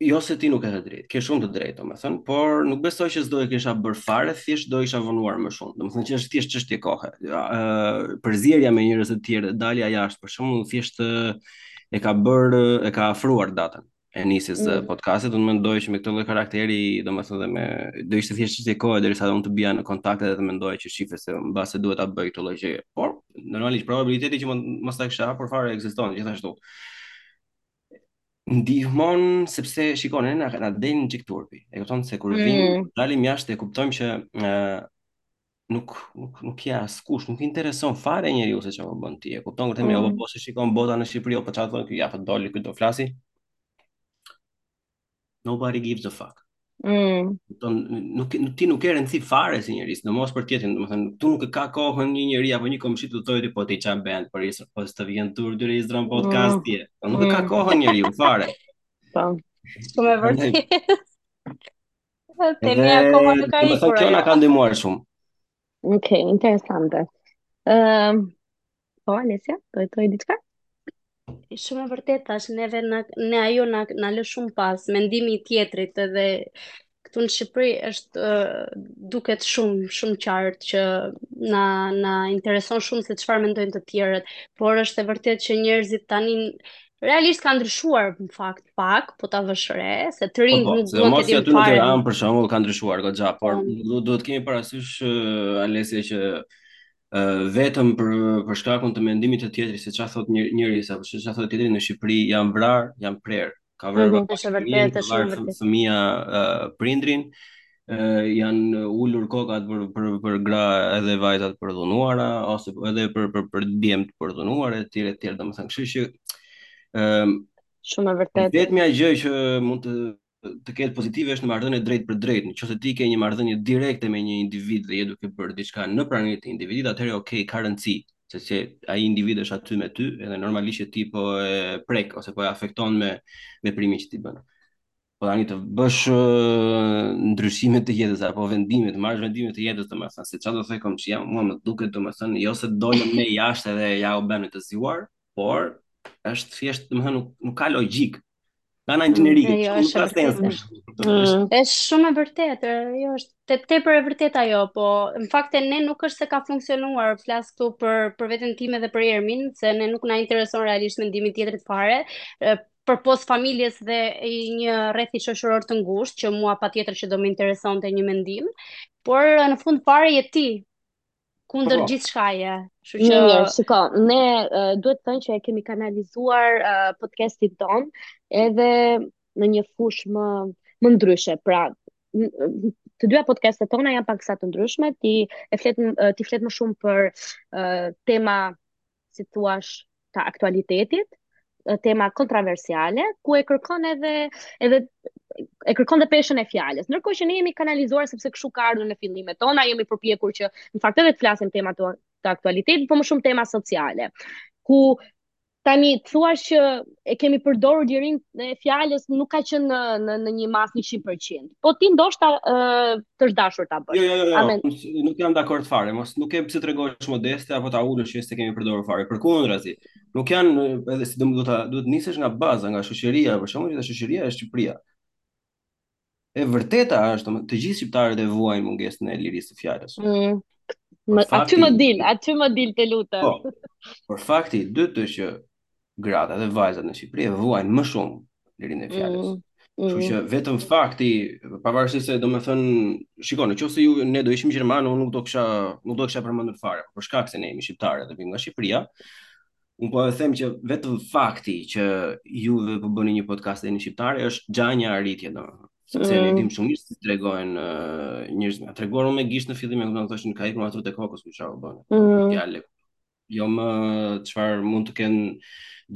jo se ti nuk e ke drejtë, ke shumë të drejtë, domethënë, por nuk besoj që s'do e kisha bërë fare, thjesht do isha vonuar më shumë. Domethënë që është thjesht çështje kohe. Ëh, përzierja me njerëz të tjerë, dalja jashtë për shembull thjesht e ka bërë, e ka afruar datën e nisjes së mm. podcastit, unë mendoj që me këtë lloj karakteri, domethënë dhe me do ishte thjesht çështje kohe derisa unë të bija në kontakt edhe të mendoja që shif se mbase duhet ta bëj këtë lloj gjëje. Por normalisht probabiliteti që mos ta kisha hapur fare ekziston gjithashtu. Ndihmon sepse shikon ne na na del një çik turpi. E kupton se kur vim, mm. dalim jashtë e kuptojmë që ëh nuk nuk nuk ja askush, nuk intereson fare njeriu se çfarë po bën ti. E kupton kur themi mm. po se shikon bota në Shqipëri, po çfarë thotë ky, ja po doli ky do flasi. Nobody gives a fuck. Mm. Domethënë nuk ti nuk ke rëndësi fare si njerëz, sidomos për tjetrin, domethënë këtu nuk e ka kohën një njeri apo një komshi të thotë po ti ça bën, por isë po të vjen turp ti regjistron podcast ti. Mm. Po nuk e ka mm. kohën njeriu fare. Po. Shumë e vërtetë. Te ne akoma nuk ka ikur. Po kjo na ka ndihmuar shumë. Okej, okay, interesante. Ëm, ehm, um, Po, Alesia, do të thoje diçka? Shumë e vërtetë, tashi neve na ne ajo na na lë shumë pas mendimi i tjetrit edhe këtu në Shqipëri është uh, duket shumë shumë qartë që na na intereson shumë se çfarë mendojnë të tjerët, por është e vërtetë që njerëzit tani realisht ka ndryshuar në fakt pak, po ta vësh re te të rinjtë po, po, nuk duhet të mos ja tunë të ranë për shembull ka ndryshuar goxha, por po. duhet të kemi parasysh uh, Alesia që vetëm për për shkakun të mendimit të tjetrit se çfarë thotë njëri njëri apo se çfarë thotë tjetri në Shqipëri janë vrarë, janë prerë. Ka vrarë mm -hmm, ka vrarë fëmija uh, prindrin, uh, janë ulur kokat për për për gra edhe vajza të përdhunuara ose edhe për për për djem të përdhunuar etj etj, domethënë, kështu që ëm uh, shumë e vërtetë. E vetmja gjë që mund të të ketë pozitive është në marrëdhënie drejt për drejt. Në qoftë se ti ke një marrëdhënie direkte me një individ dhe je duke bërë diçka në praninë e atij individit, atëherë ok, ka rëndësi, sepse ai individ është aty me ty, edhe normalisht që ti po e prek ose po e afekton me veprimin që ti bën. Po tani të bësh ndryshime të jetës apo vendime, të marrësh vendime të jetës, domethënë se çfarë do të thotë komshia, mua më duket domethënë jo se dolëm ne jashtë edhe ja u bëmë të zgjuar, por është thjesht domethënë nuk, nuk ka logjikë Ka në inxhineri, mm, jo, është e vërtetë. Mm. Është shumë e vërtetë, jo është te tepër e vërtetë ajo, po në fakt te ne nuk është se ka funksionuar, flas këtu për për veten time dhe për Ermin, se ne nuk na intereson realisht mendimi i tjetrit fare, përpos familjes dhe një rrethi shoqëror të ngushtë që mua patjetër që do më interesonte një mendim, por në fund fare je ti kundër gjithçkaje. Kështu që mirë, shiko, ne uh, duhet thënë që e kemi kanalizuar uh, podcastin tonë edhe në një fushë më më ndryshe. Pra, të dyja podcastet tona janë paksa të ndryshme, ti e flet ti flet më shumë për uh, tema si të thuash, të aktualitetit, tema kontroversiale, ku e kërkon edhe edhe e kërkon dhe peshën e fjalës. Ndërkohë që ne jemi kanalizuar sepse kështu ka ardhur në fillimet tona, jemi përpjekur që në fakt edhe të flasim tema të, të aktualitetit, por më shumë tema sociale, ku tani të thuash që e kemi përdorur lirinë e fjalës nuk ka qenë në në, në një masë 100%. Po ti ndoshta ë uh, të është dashur ta bësh. Jo, jo, jo, jo. Amen. nuk jam dakord fare, mos nuk ke pse të tregosh modeste apo ta ulësh që s'e kemi përdorur fare. Përkundrazi, nuk janë edhe si do të duhet të nisesh nga baza, nga shoqëria, për shembull, që shoqëria është Shqipëria. E vërteta është, të gjithë shqiptarët e vuajnë mungesën e lirisë së fjalës. Mm. Ëh, fakti, aty më dil, aty më dil të lutem. Po, por fakti i dytë është që gratë dhe vajzat në Shqipëri e vuajnë më shumë lirinë e fjalës. Mm. Mm. Kështu që vetëm fakti, pavarësisht se domethënë, shikoj, në qoftë se ne do ishim gjermanë, unë nuk do kisha, nuk do kisha përmendur fare, për shkak se ne jemi shqiptarë dhe vim nga Shqipëria. Unë po e them që vetëm fakti që ju po bëni një podcast në shqip është gja një arritje domethënë. Sepse mm. ne dim shumë mirë si tregojnë uh, njerëz. Më kanë treguar me gisht në fillim e kupton thoshin ka ikur nga trutë e kokës ky ça bën. Mm. Djalë. jo më çfarë mund të kenë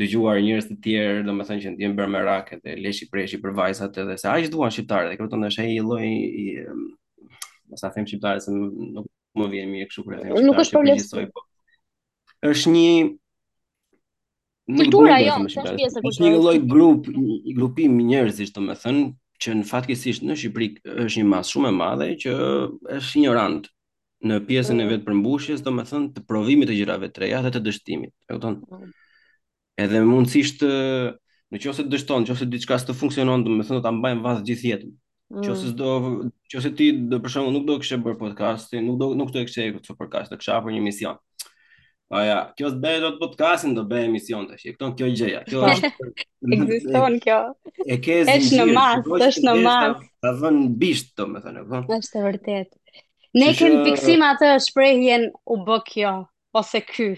dëgjuar njerëz të tjerë, domethënë që të jenë bërë merak dhe leshi preshi për vajzat edhe se aq duan shqiptarët, e kupton është ai lloj i mos ta them shqiptarët se nuk më vjen mirë kështu kur e them. Nuk është për leshi. Po. Është një Kultura jo, është pjesë e kulturës. Është një lloj grup, grupim njerëzish, domethënë, që në fatkeqësisht në Shqipëri është një masë shumë e madhe që është injorant në pjesën e mm. vetëpërmbushjes, domethënë të provimit të gjërave të reja dhe të dështimit. E kupton, mm. edhe mundësisht në qoftë se ti dështon, në qoftë se diçka s'të funksionon, domethënë do ta mbajnë avaz gjithë jetën. Në qoftë se mm. do, në qoftë se ti për shembull nuk do kishe bërë podcastin, nuk do nuk do kishte ecur ky podcast, do kishe hapur një emision. Po ja, kjo s'e bëri dot podcastin do bëjë emision tash. E kupton kjo gjëja. Kjo është ekziston kjo. E ke zgjidhur. Është në masë, është në masë. Ta vën bisht domethënë, po. Është e vërtetë. Ne kemi fiksim atë shprehjen u bë kjo ose ky.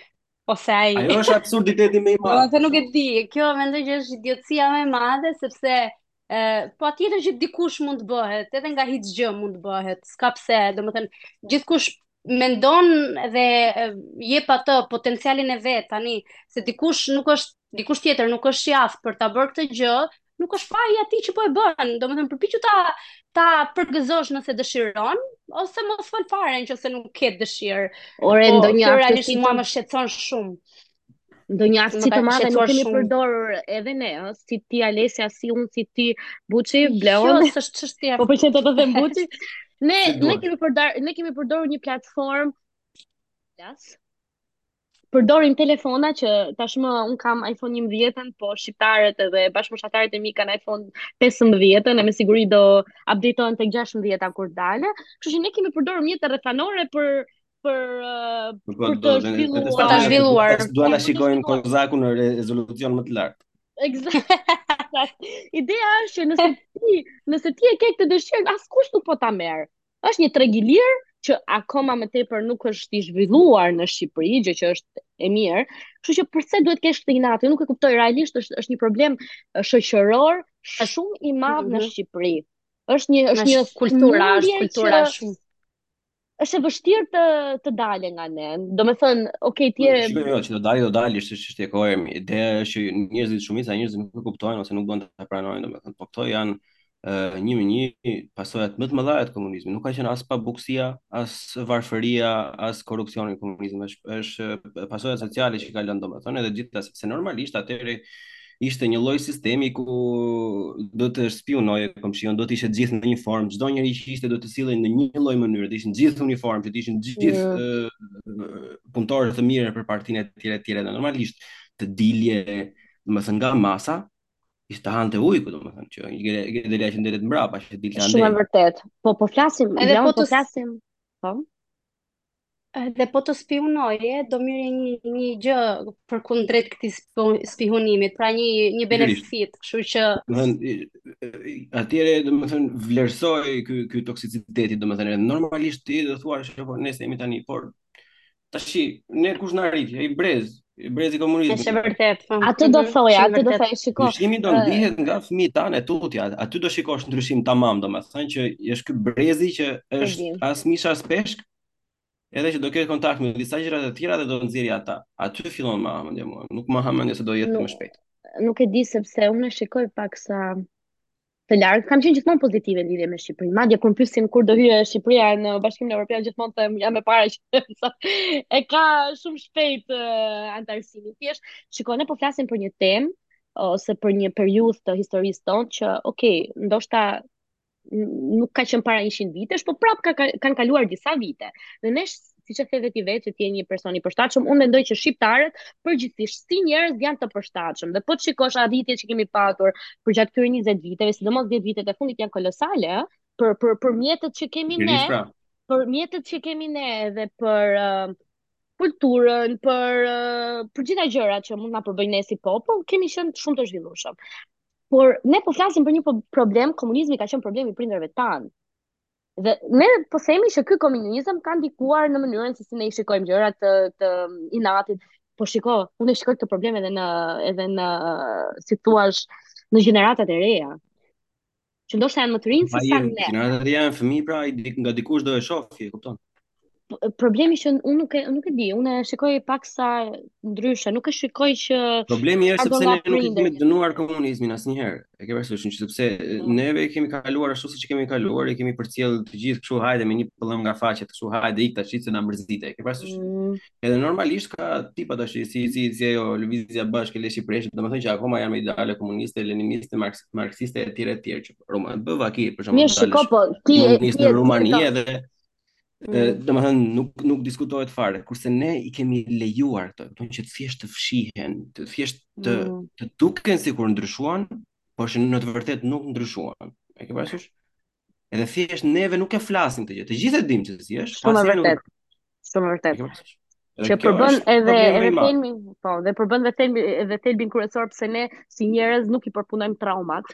ose ai. Ajo është absurditeti më i madh. Domethënë nuk e di, kjo mendoj që është idiotësia më e madhe sepse ë patjetër që dikush mund të bëhet, edhe nga hiç gjë mund të bëhet. S'ka pse, domethënë gjithkush mendon dhe jep atë potencialin e vet tani se dikush nuk është dikush tjetër nuk është i aftë për ta bërë këtë gjë, nuk është faji i atij që po e bën. Domethënë përpiqu ta ta përgëzosh nëse dëshiron ose mos fol fare në qoftë se nuk ke dëshirë. Ore po, ndonjë aftësi realisht mua më shqetëson shumë. Ndonjë aftësi të madhe nuk kemi përdorur edhe ne, ëh, si ti Alesia, si unë, si ti Buçi, jo, Bleon. Jo, s'është çështje. Më pëlqen të të them Buçi. Ne ne kemi përdorur ne kemi përdorur një platformë. Yes. Përdorim telefona që tashmë un kam iPhone 11-ën, po shqiptarët edhe bashkëmoshatarët e mi kanë iPhone 15-ën e me siguri do updatohen tek 16-a kur të dalë. Kështu që ne kemi përdorur mjete rrethanore për për uh, po, për të zhvilluar. Për të zhvilluar. Duan ta po, shikojnë Kozakun në rezolucion më të lartë. Eksakt. Ideja është që nëse ti, nëse ti e ke këtë dëshirë, askush nuk po ta merr. Është një treg i lirë që akoma më tepër nuk është i zhvilluar në Shqipëri, gjë që është e mirë. Kështu që përse duhet të kesh këtë inat? Unë nuk e kuptoj realisht, është është një problem shoqëror shumë i madh në mhm. Shqipëri. Është një është një kultura, është kultura shumë është e vështirë të të dalë nga ne. Domethënë, ok, ti je Shiko jo, që do dalë, do dalë, është çështje kohë. Ideja është që njerëzit shumica, njerëzit nuk e kuptojnë ose nuk duan ta pranojnë, domethënë, po këto janë një, një nga pasojat më të mëdha të komunizmit. Nuk ka qenë as pabuksia, as varfëria, as korrupsioni i komunizmit. Është është pasojat sociale që ka lënë domethënë edhe të gjitha sepse normalisht atëherë ishte një lloj sistemi ku duhet të spiunoje komshiun, duhet të ishin të gjithë në një formë, çdo njeri që ishte duhet të sillej në një lloj mënyre, të ishin të gjithë uniform, të ishin të gjithë yeah. uh, punëtorë të mirë për partinë e tjera e tjera, normalisht të dilje, domethënë nga masa, ishte të hante ujku, domethënë, që i gëtë dhe që ndërët mbrapa që dilte Shumë e vërtetë, po po flasim, edhe po, po të flasim, po? Dhe po të spiunoje, do merrje një, një gjë përkundrejt këtij spiunimit, pra një, një benefit, kështu që... Atëherë, domethënë, vlerësohej ky toksiciteti, domethënë, normalisht ti do thuash, po ne s'jemi tani, por Tashi, ne kush na rrit, ai brez, i brezi i komunizmit. Është e vërtetë. Po. Atë do mhm, thoja, atë do thoja, shiko. Ndryshimi do ndihet nga fëmijët tanë e tutje. Aty do shikosh ndryshim tamam, domethënë që është ky brezi që është as mish as peshk. Edhe që do ketë kontakt me disa gjëra të tjera dhe do të nxjerrë ata. Aty fillon ma ha mendja mua. Nuk ma ha mendja se do jetë më shpejt. Nuk e di sepse unë shikoj pak sa të larg. Kam qenë gjithmonë pozitive lidhje me Shqipërinë. Madje kur më pyesin kur do hyjë Shqipëria në Bashkimin Evropian, gjithmonë them jam e para që e ka shumë shpejt uh, anëtarësimin. Thjesht shiko ne po flasim për një temë ose për një periudhë të historisë tonë që, ok, ndoshta nuk ka qenë para 100 vitesh, po prap ka, ka, kanë kaluar disa vite. Dhe ne siç e the ti vetë që ti je një person i përshtatshëm, unë mendoj që shqiptarët përgjithsisht si njerëz janë të përshtatshëm. Dhe po të shikosh arritjet që kemi patur përgjatë këtyre 20 viteve, sidomos 10 vitet e fundit janë kolosale, ë, për për për mjetet që kemi ne, pra. për mjetet që kemi ne dhe për uh, kulturën, për uh, për të gjitha gjërat që mund të na përbëjnë ne si popull, kemi qenë shumë të zhvillueshëm. Por ne po flasim për një po, problem, komunizmi ka qenë problemi i prindërve tanë. Dhe ne po themi që ky komunizëm ka ndikuar në mënyrën se si ne i shikojmë gjërat të, të inatit. Po shiko, unë e shikoj këtë problem edhe në edhe në si të thuash në gjeneratat e reja. Që ndoshta janë më të rinj se sa ne. Gjeneratat e reja janë fëmijë pra, i dik nga dikush do e shohë, e kupton? problemi që unë nuk e nuk e di, unë e shikoj pak sa ndryshe, nuk e shikoj që Problemi është sepse ne nuk kemi dënuar komunizmin asnjëherë. E ke parasysh që sepse mm. neve kemi kaluar ashtu siç kemi kaluar, i kemi përcjell të gjithë kështu hajde me një pëllëm nga faqet, kështu hajde ik tash që na mërzite. E ke parasysh? Mm. Edhe normalisht ka tipa tash si si si ajo lëvizja bashkë leshi preshi, domethënë që akoma janë me ideale komuniste, leniniste, marksiste etj etj që Roma bëva ki për shembull. Mirë, shikoj po ti e ke në Rumani edhe Mm. Domethënë, nuk, nuk diskutohet fare, kurse ne i kemi lejuar të, të që të thjesht të fshihen, të thjesht të, mm. të duken sikur ndryshuan, por që në të vërtet nuk ndryshuan. E ke parasysh? Edhe thjesht neve nuk e flasim të gjithë. Të gjithë e dimë se si është. Shumë vërtet. Shumë vërtet. Që përbën edhe edhe thelbin, po, dhe përbën edhe thelbin edhe thelbin kryesor pse ne si njerëz nuk i përpunojmë traumat.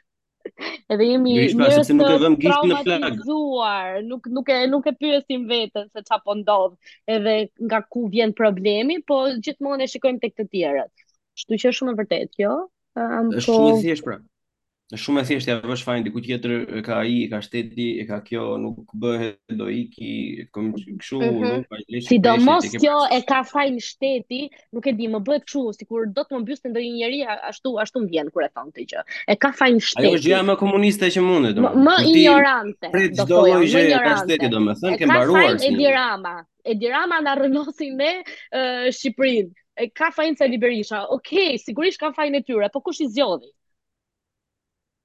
Edhe jemi Po pra, njerëz sepse nuk e vëm gishtin në plagë. traumatizuar, nuk nuk e nuk e pyesim veten se çfarë po ndodh, edhe nga ku vjen problemi, po gjithmonë e shikojmë tek të tjerët. Kështu që është shumë e vërtetë kjo. Ëm, Është, po, shumë e thjeshtë pra. Është shumë e thjeshtë, t'ia vësh fajin diku tjetër, e ka ai, e ka shteti, e ka kjo, nuk bëhet, do iki, kom kështu, Mhm. nuk ka leshi, leshi, Sidomos e ke kjo e parasysh. ka fajin shteti, nuk e di, më bëhet kështu, sikur do të më mbyste ndonjë njeri ashtu ashtu më vjen kur e thon këtë gjë. E ka fajin shteti. Ajo është gjëja më komuniste që mund të thuash. Më ignorante. Çdo gjë e ka shteti domethënë, ke mbaruar. Ka fajin Edi Rama. Edi Rama na rrënosi me uh, Shqipërinë. E ka fajin Sali Berisha. Okej, okay, sigurisht kanë fajin e tyre, po kush i zgjodhi?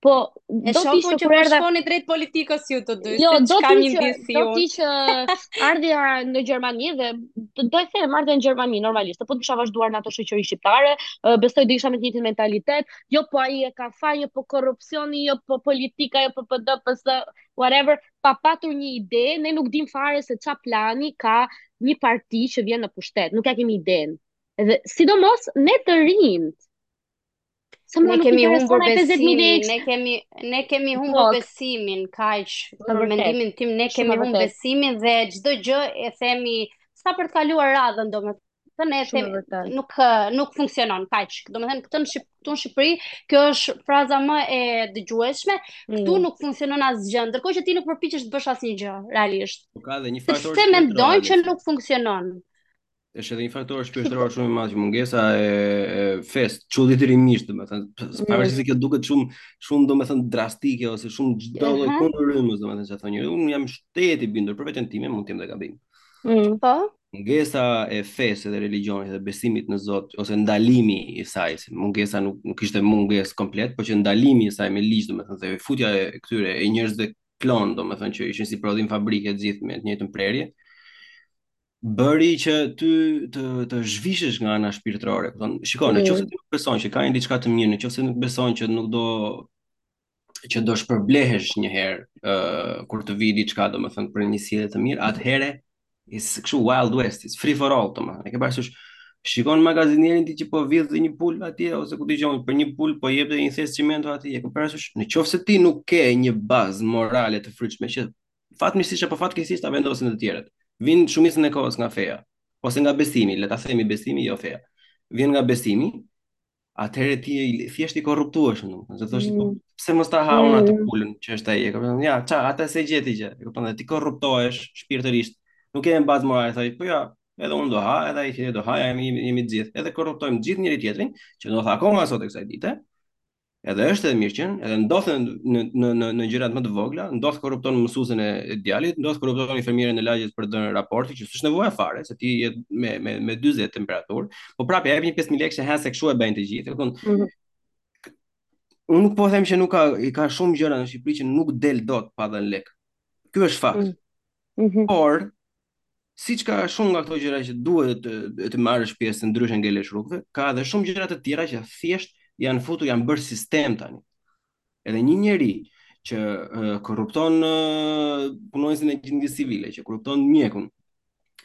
Po, do të ishte kur erdha... E shkuat drejt politikës ju të dy, jo, se që kam një disi unë. Do të ishte ardhja në Gjermani dhe të them ardhja në Gjermani, normalisht. Po të kisha vazhduar në ato shoqëri shqiptare, besoj do isha me të njëtin mentalitet, jo po ai e ka fajin, jo po korrupsioni, jo po politika, jo po PD, PS, whatever, pa patur një ide, ne nuk dim fare se ça plani ka një parti që vjen në pushtet, nuk ia kemi idenë. Dhe sidomos ne të rinjtë, Ne kemi humbur besimin, ne kemi ne kemi humbur besimin, kaq për mendimin tim, ne kemi humbur besimin dhe çdo gjë e themi sa për të kaluar radhën, domethënë ne themi, nuk nuk funksionon kaq. Domethënë këtu në Shqip, këtu në Shqipëri, kjo është fraza më e dëgjueshme, këtu mm. nuk funksionon asgjë, ndërkohë që ti nuk përpiqesh të bësh asnjë gjë realisht. Po ka dhe një faktor. Sepse mendon që nuk funksionon. Është edhe një faktor shpirtëror shumë i madh që mungesa e, e fesë, çuditërisht, domethënë, pavarësisht se kjo duket shumë shumë domethënë drastike ose shumë çdo lloj kundër rrymës, domethënë çfarë thonë, unë jam shumë i bindur për veten time, mund të jem dhe gabim. Mm, po. Mungesa e fesë dhe religjionit dhe besimit në Zot ose ndalimi i saj, se mungesa nuk nuk ishte mungesë komplet, por që ndalimi i saj me ligj, domethënë, dhe futja e këtyre e njerëzve klon, domethënë që ishin si prodhim fabrike të gjithë me të njëjtën prerje. bëri që ty të të zhvishesh nga ana shpirtërore. Kupton? Shiko, në qoftë se ti nuk beson që ka një diçka të mirë, në qoftë se nuk beson që nuk do që do shpërblehesh një herë uh, kur të vijë diçka, domethënë për një sjellje të mirë, atëherë it's kështu wild west, it's free for all, domethënë. E ke parasysh shikon magazinierin ti që po vjedh dhe një pulë atje ose ku dëgjon për një pulë po jep dhe një thes çimento atje. E ke parasysh në qoftë se ti nuk ke një bazë morale të frytshme që fatmirësisht apo fatkeqësisht ta vendosin të tjerët. Vijnë shumicën e kohës nga feja ose nga besimi, le ta themi besimi jo feja. Vjen nga besimi, atëherë ti je thjesht i korruptueshëm, domethënë, se thosh po, mm. pse mos ta ha unë atë mm. pulën që ha ai, e kupton? Ja, ça, atë s'e gjeti gjë, e kupton? Ti korruptohesh shpirtërisht. Nuk ke më bazë morale, thua, po ja, edhe unë do ha, edhe ai thjesht do ha, ja jemi jemi të gjithë. Edhe korruptojmë gjithë njëri tjetrin, që do të thotë akoma sot e kësaj dite. Edhe është edhe mirëqen, edhe ndodh në në në në gjërat më të vogla, ndodh korrupton mësuesin e, e djalit, ndodh korrupton infermierin e lagjes për të dhënë raportin që s'është nevoja fare, se ti je me me me 40 temperaturë, po prapë jep një 5000 lekë se ha se kshu e bëjnë të gjithë. Kupton, mm -hmm. Unë nuk po them që nuk ka, ka shumë gjëra në Shqipëri që nuk del dot pa dhënë lekë. Ky është fakt. Mm -hmm. Por siç ka shumë nga këto gjëra që duhet të të marrësh pjesë ndryshe ngelesh rrugëve, ka edhe shumë gjëra të tjera që thjesht janë futur, janë bërë sistem tani. Edhe një njeri që uh, korrupton uh, punonjësin e gjendjes civile, që korrupton mjekun,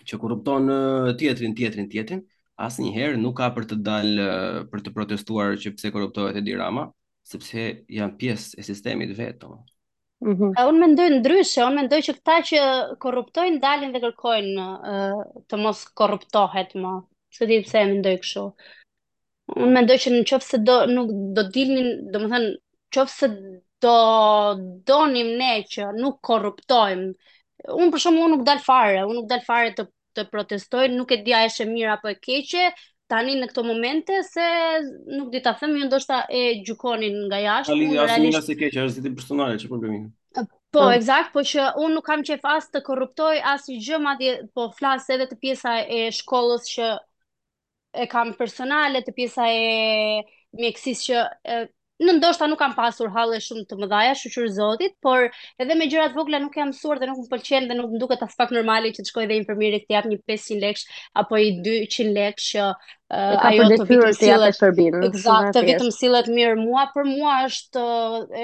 që korrupton uh, tjetrin, tjetrin, tjetrin, asnjëherë nuk ka për të dalë uh, për të protestuar që pse korruptohet Edi Rama, sepse janë pjesë e sistemit vetë. Mm -hmm. Unë mendoj ndryshe, unë mendoj që këta që korruptojnë dalin dhe kërkojnë uh, të mos korruptohet më. S'e di pse e mendoj kështu. Unë mendoj që në qofë se do, nuk do dilnin, domethënë, qofë se do donim ne që nuk korruptojmë, unë për shembull unë nuk dal fare, unë nuk dal fare të të protestoj, nuk e di a është e mirë apo e keqe, tani në këto momente se nuk di ta them, ju ndoshta e gjykoni nga jashtë Ali, unë realisht nuk e keq është ditë personale çfarë problemi po, po eksakt po që unë nuk kam qejf as të korruptoj asgjë madje po flas edhe te pjesa e shkollës që e kam personale te pjesa e mjekësisë që e, unë ndoshta nuk kam pasur halle shumë të mëdhaja, shyqyr zotit, por edhe me gjërat e vogla nuk jam mësuar dhe nuk më pëlqen dhe nuk më duket aspak normale që të shkoj dhe infermieres t'i jap një 500 lekësh apo një 200 lekësh që uh, ajo të vijë të japë shërbim. Eksakt, të vijë të sillet mirë me mua, për mua është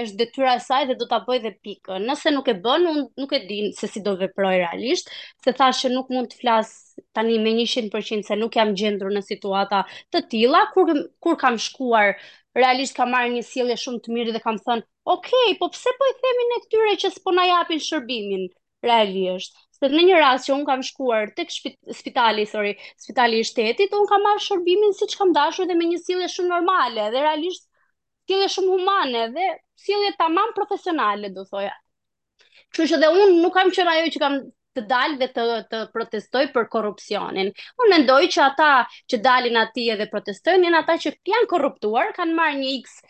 është detyra e saj dhe do ta bëjë dhe pikë. Nëse nuk e bën, unë nuk e di se si do veproj realisht, se thashë që nuk mund të flas tani me 100% se nuk jam gjendur në situata të tilla kur kur kam shkuar realisht kam marrë një sjellje shumë të mirë dhe kam thënë, "Ok, po pse po i themi ne këtyre që s'po na japin shërbimin realisht?" Se në një rast që un kam shkuar tek spitali, sorry, spitali i shtetit, un kam marrë shërbimin siç kam dashur dhe me një sjellje shumë normale dhe realisht sjellje shumë humane dhe sjellje tamam profesionale, do thoja. Kështu që dhe unë nuk kam qenë ajo që kam të dal dhe të, të protestoj për korrupsionin. Unë mendoj që ata që dalin aty dhe protestojnë janë ata që janë korruptuar, kanë marrë një X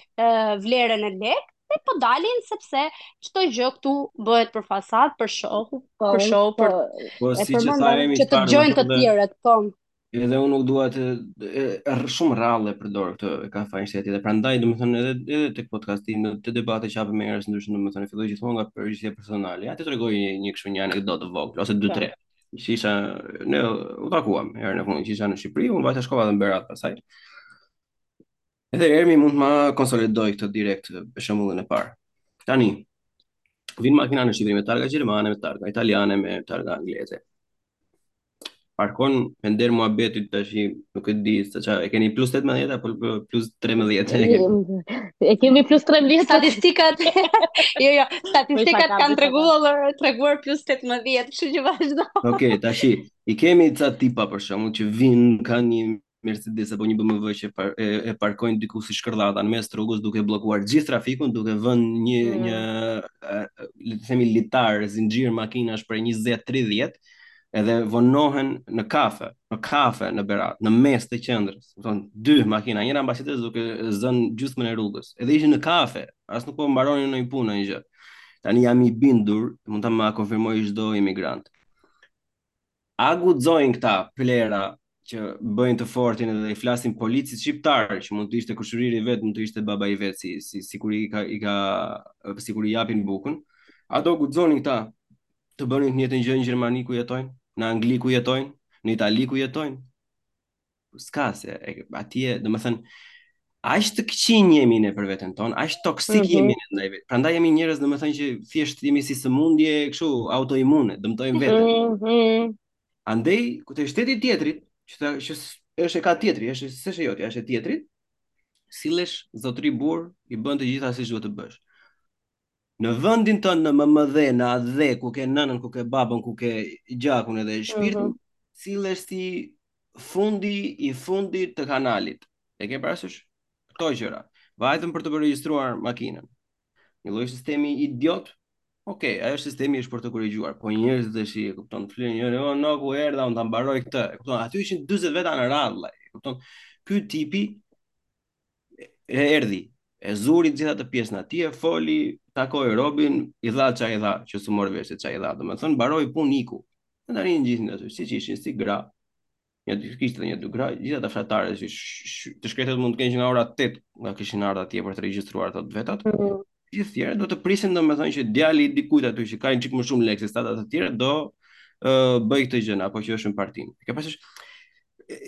vlerë në lekë dhe po dalin sepse çdo gjë këtu bëhet për fasadë, për show, po, për show, po, për po, si që, që të dëgjojnë të tjerët, po. Edhe unë nuk dua të shumë rrallë e përdor këtë e ka fajin shteti dhe prandaj domethënë edhe edhe tek podcasti im te debatet që hap me njerëz të ndryshëm domethënë e filloj gjithmonë nga përgjegjësia personale. Ja të tregoj një një kështu një anekdotë të vogël ose dy po. tre. Që isha ne u takuam herën e fundit që isha në Shqipëri, unë vajta shkova në Berat pastaj. Edhe Ermi mund të ma konsolidojë këtë direkt shembullin e parë. Tani, vijnë makina në Shqipëri me targa gjermane, me targa italiane, me targa angleze. Parkon me nder muhabetit tashi, nuk e di, se ça, e keni plus 18 apo plus 13? E kemi plus 13. Statistikat, jo, jo, statistikat kanë treguar, treguar plus 18, kështu që vazhdo. Okej, okay, tashi, i kemi ca tipa për shembull, që vijnë, kanë një Mercedes apo një BMW që par, e, e parkojnë diku si shkërdhata në mes të rrugës duke bllokuar gjithë trafikun, duke vënë një mm. një le të themi litar zinxhir makinash prej 20-30 edhe vonohen në kafe, në kafe në Berat, në mes të qendrës. Do thon dy makina, njëra mbas tjetrës duke zënë gjysmën e rrugës. Edhe ishin në kafe, as nuk po mbaronin ndonjë punë ndonjë gjë. Tani jam i bindur, mund të ma konfirmojë çdo emigrant. A guxojnë këta plehra që bëjnë të fortin edhe i flasin policit shqiptar që mund të ishte kushëriri i vet, mund të ishte baba i vet si si sikur i ka i ka sikur i japin bukën. A do guxonin këta të bënin të njëjtën gjë në Gjermani ku jetojnë, në Angli ku jetojnë, në Itali ku jetojnë? s'ka se atje, do më thënë, aq të këqij jemi ne për veten tonë, aq toksik mm -hmm. jemi ne ndaj vetes. Prandaj jemi njerëz, do më thënë që thjesht jemi si sëmundje, kështu autoimune, dëmtojmë veten. Mm -hmm. Andej, ku te shteti tjetrit, që të, që është e ka tjetri, është s'është jotja, është e tjetrit, sillesh zotëri burrë, i bën të gjitha siç duhet të bësh. Në vendin tënd në mëmëdhe, në atdhe, ku ke nënën, ku ke babën, ku ke gjakun edhe mhm. shpirtin, mm -hmm. sillesh si fundi i fundit i kanalit. E ke parasysh? Këto gjëra. Vajtëm për të regjistruar makinën. Një lloj sistemi idiot. Okej, okay, ai sistemi është për të korrigjuar, po njerëzit dhe shi, e kupton, flet njëri, o, no, ku erdha, unë ta mbaroj këtë, e kupton, aty ishin 40 veta në radhë, e kupton, ky tipi, e erdhi, e zuri gjithë atë pjesën atje, foli, takoi Robin, i dha ça i dha, që s'u mor vesh se ça i dha, domethënë mbaroi punë iku. Ne tani gjithë ndërtuar, siç ishin si gra, një dy kishte një dy gra, gjithë ata fshatarë si të shkretët mund të kenë që nga ora 8 nga kishin ardhur atje për të regjistruar ato vetat. Mm. Gjithë tjerët do të prisin domethënë që djali i dikujt aty që ka një çik më shumë lekë se ata të tjerë do ë uh, bëjë këtë gjë apo që është në partinë. Ka pasur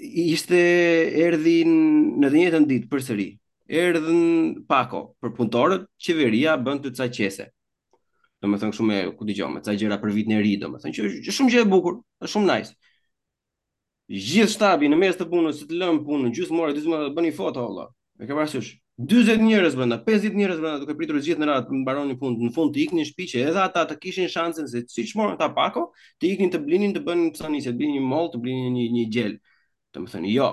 ishte erdhën në të njëjtën ditë përsëri. Erdhën pako për punëtorët, qeveria bën të ca qese. Domethënë kështu me, ku di gjë, me ca gjëra për vitin e ri, domethënë që është shumë gjë e bukur, është shumë nice. Gjithë shtabi në mes të punës se e lënë punën gjysmë ore, gjysmë të bënin foto olla. E ke parasysh? 40 njerëz brenda, 50 njerëz brenda duke pritur gjithë në radhë të mbaronin punën, në fund të iknin në shtëpi që edhe ata të kishin shansin se siç morën ata pako, të iknin të blinin të bënin psonisje, të blinin një mollë, të blinin një një gjel. Domethënë, jo.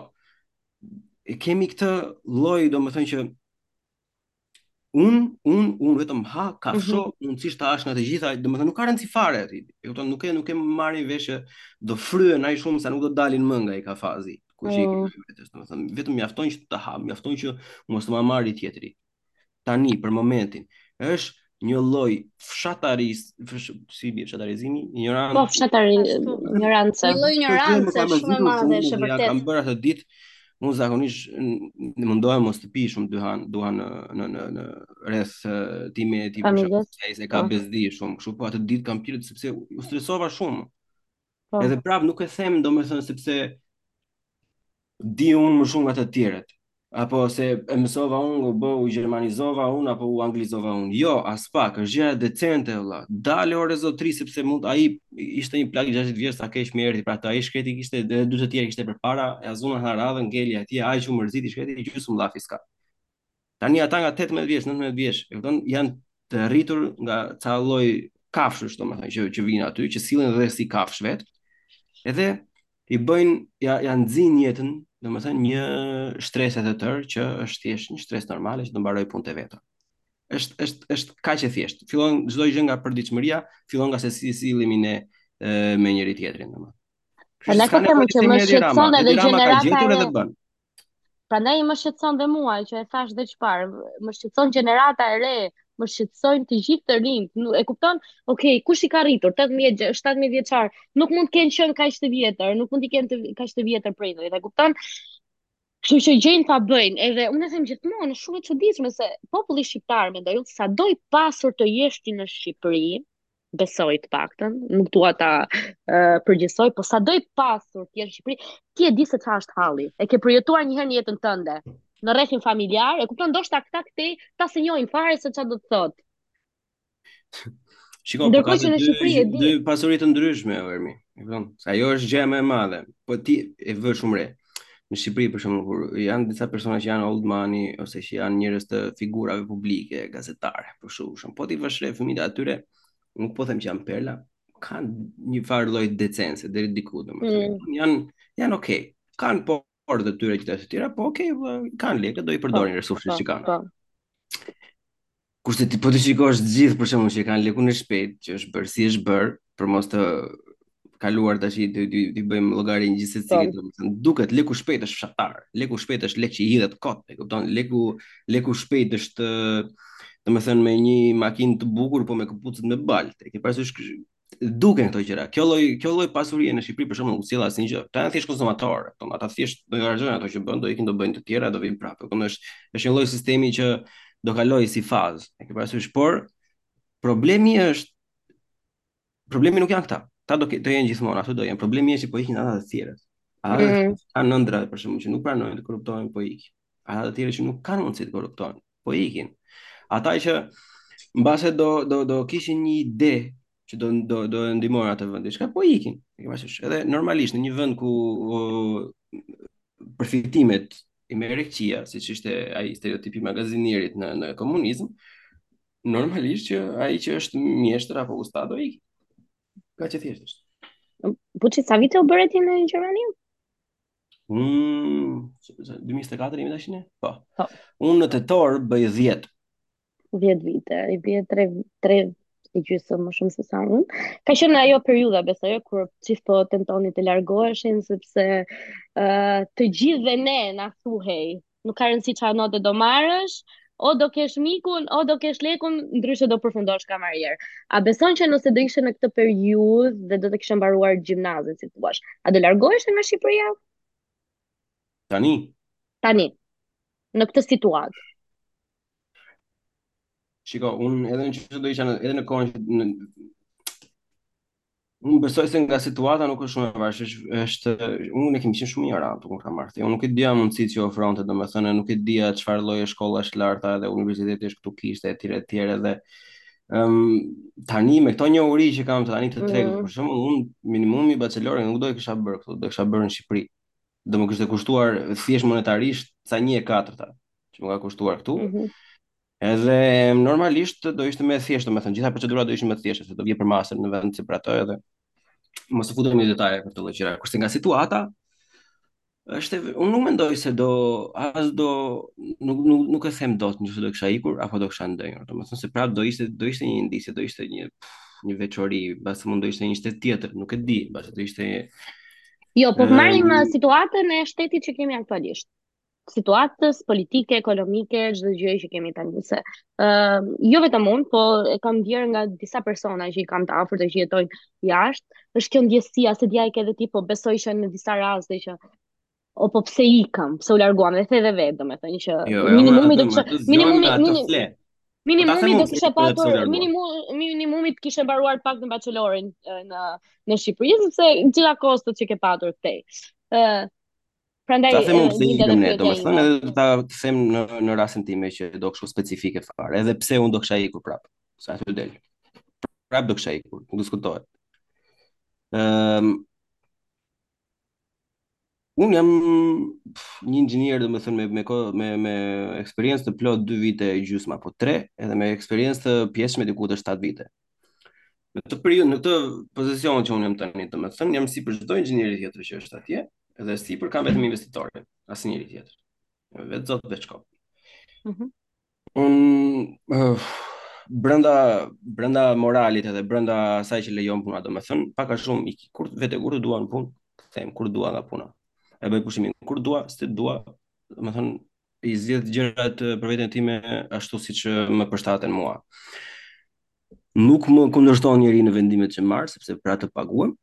E kemi këtë lloj, domethënë që unë unë unë vetëm ha kafsho mm -hmm. mundësisht ta hash nga të gjitha domethënë nuk ka rëndësi fare ti e kupton nuk e nuk e marrin vesh që do fryen ai shumë sa nuk do dalin më nga ai kafazi ku që i mm. kemi vetes domethënë vetëm mjafton që ta ha mjafton që mos të ma marrë tjetri tani për momentin është një lloj fshataris, fsh, si i bie fshatarizimi, ignorancë. Po fshatarizimi, ignorancë. Një lloj ignorancë shumë e madhe, është vërtet. Kam bërë atë ditë, unë zakonisht në mundohem mos të pi shumë duhan, duhan në në në në rreth time e tij për shkak se ka po. bezdi shumë, kështu po atë ditë kam pirë sepse u stresova shumë. Po. Edhe prapë nuk e them domethënë sepse di unë më shumë nga të tjerët. Apo se e mësova unë, u bë, u gjermanizova unë apo u anglizova unë. Jo, aspak, është gjëra decente vëlla. Dale ore zotëri sepse mund ai ishte një plak 60 vjeç sa keq më erdhi pra ai i shkreti kishte edhe dy të tjerë kishte përpara, ia zunë radhën ngeli atje, ai që u mërzit i shkreti gjysmë llafi s'ka. Tani ata nga 18 vjeç, 19 vjeç, e kupton, janë të rritur nga ca lloj kafshësh, domethënë që që vijnë aty, që sillen dhe si kafshë vetë. Edhe i bëjnë ia ia nxijnë jetën, domethënë një shtrese të tërë që është thjesht një shtresë normale që do mbarojë punën e vet. Është është është kaq e thjeshtë. Fillon çdo gjë nga përditshmëria, fillon nga se si sillemi ne me njëri-tjetrin, domethënë. Kështu që ka një që më shqetëson edhe gjenerata e Prandaj më shqetëson dhe mua që e thashë dhe çfarë, më shqetëson gjenerata e re, më shqetësojnë të gjithë të rinjtë. E kupton? Okej, kush i ka rritur 18, 17 vjeçarë, nuk mund të kenë qenë kaq të vjetër, nuk mund të kenë të- kaq të vjetër prindërit, e kupton? Kështu që gjejnë ta bëjnë, edhe unë e them gjithmonë, është shumë e çuditshme se populli shqiptar, mendoj unë, sado i pasur të jesh ti në Shqipëri, besoj të paktën, nuk dua ta uh, përgjithësoj, po sado i pasur ti në Shqipëri, ti e di se çfarë është halli. E ke përjetuar një herë në jetën tënde, në rrethin familjar, e kupton ndoshta këta këtej ta s'e njohin fare se çfarë do të thotë. Shikoj, po ka në Shqipëri e di. Dy pasuri të ndryshme, Ermi. E kupton? Ajo është gjëja më e madhe, po ti e vë shumë re. në Shqipëri për shembull kur janë disa persona që janë old money ose që janë njerëz të figurave publike, gazetarë, për shembull. Po ti vë re fëmijët e tyre, nuk po them që janë perla, kanë një farë lloj decence deri diku domethënë. Mm. Janë janë okay. Kanë po por të tyre gjëra të tjera, po okay, kanë lekë, do i përdorin po, resurset po, që kanë. Po. Kurse ti po të shikosh të gjithë për shembull që kanë lekun e shpejtë, që është bërë si është bërë, për mos të kaluar tashi t'i t'i t'i bëjmë llogarinë gjithsesi Po, secilit, domethënë duket leku i shpejtë është fshatar. Leku i shpejtë është lek që hidhet kot, e kupton? Leku leku i shpejtë është domethënë me një makinë të bukur, po me këpucët me baltë. E ke parasysh kë- duken këto gjëra. Kjo lloj kjo lloj pasurie në Shqipëri për shembull nuk sjell asnjë gjë. Këta janë thjesht konsumatorë, po ata thjesht do të harxhojnë ato që bënë, do ikin do bëjnë të tjera, do vijnë prapë. Kupton, është është një lloj sistemi që do kalojë si fazë. E ke parasysh, por problemi është problemi nuk janë këta. Këta do të jenë gjithmonë, ata do jenë. Problemi është që po ikin ata të tjerët. Ata mm. që kanë ëndrra për shembull që nuk pranojnë të korruptohen po ikin. Ata të tjerë që nuk kanë mundësi të korruptohen, po ikin. Ata që mbase do do do kishin një ide që do do do e ndihmonin atë vend diçka, po ikin. E kemi thënë, edhe normalisht në një vend ku o, përfitimet i merr e keqja, siç ishte ai stereotipi i magazinierit në në komunizëm, normalisht që ai që është mjeshtër apo usta do ikë. Kaq e thjeshtë është. Po ti sa vite u bëre ti në Gjermani? Mm, 2024 jemi tashi ne? Po. Po. Unë në tetor bëj 10. 10 vite, i bie 3 3 e gjysmë më shumë se sa unë. Ka qenë ajo periudha besoj kur të gjithë po tentonin të largoheshin sepse ë uh, të gjithëve ne na thuhej nuk ka rëndësi çfarë note do marrësh, o do kesh mikun, o do kesh lekun, ndryshe do përfundosh kamarier. A beson që nëse do ishe në këtë periudhë dhe do të kishe mbaruar gjimnazin, si thua, a do largoheshe nga Shqipëria? Tani. Tani. Në këtë situatë. Shiko, unë edhe në që do isha në, edhe në kohën që në, Unë besoj se nga situata nuk është shumë e vështirë, është, është unë ne kemi qenë shumë ignorantë kur kam marrë. Unë nuk i dija mundësitë që ofronte, domethënë nuk e dija çfarë lloje shkollash të larta edhe universitetesh këtu kishte etj etj edhe ëm tani me këto njohuri që kam tani të tregut, për Mm, shembull, unë minimumi bachelorin nuk do e kisha bërë këtu, do e kisha bërë në Shqipëri. Do më kishte kushtuar thjesht monetarisht sa një e katërta që më ka kushtuar këtu. mhm. Edhe normalisht do ishte më thjesht, domethënë gjitha procedurat do ishin më të thjeshta, se do vije për master në vend se për ato edhe mos të futem në detaje për këto gjëra. Kurse nga situata unë nuk mendoj se do as do nuk nuk nuk e them dot nëse do kisha ikur apo do kisha ndënjur. Domethënë se prapë do ishte do ishte një ndjesi, do ishte një një veçori, mbase mund do ishte një shtet tjetër, nuk e di, mbase do ishte Jo, po marrim situatën e shtetit që kemi aktualisht. situatës politike, ekonomike, çdo gjë që kemi tani se ë uh, jo vetëm unë, po e kam ndjerë nga disa persona që i kam të afërt që jetojnë jashtë, është kjo ndjesia s'e di a e ke edhe ti, po besoj që në disa raste që o po pse ikëm, pse u larguam, dhe the edhe vetë, domethënë që jo, jo minimumi do të thotë, minimumi minimumi Minimumi do kisha patur minimum minimumi të kishe mbaruar të paktën bachelorin në në Shqipëri sepse gjitha kostot që ke patur këtej. Ë Prandaj ta them unë pse ikëm ne, domethënë edhe do ta them në në rastin tim që është kështu specifike fare, edhe pse unë do kisha ikur prap, sa aty del. Prap do kisha ikur, nuk diskutohet. Ehm um, Unë jam një inxhinier, domethënë me me me me eksperiencë të plotë 2 vite e gjysmë apo 3, edhe me eksperiencë të pjesshme diku te 7 vite. Në këtë periudhë, në këtë pozicion që unë jam tani, domethënë, jam sipër çdo inxhinieri tjetër që është atje, edhe sipër kam vetëm investitorin, asnjeri tjetër. Vetë zot vetë shkop. Mm -hmm. Unë uh, brenda brenda moralit edhe brenda asaj që lejon puna, domethënë, pak a shumë iki, vete kur dua në punë, kthehem kur dua nga puna. E bëj pushimin kur dua, si të dua, domethënë i zgjedh gjërat për veten time ashtu siç më përshtaten mua. Nuk më kundërshton njeri në vendimet që marr sepse për atë paguhem,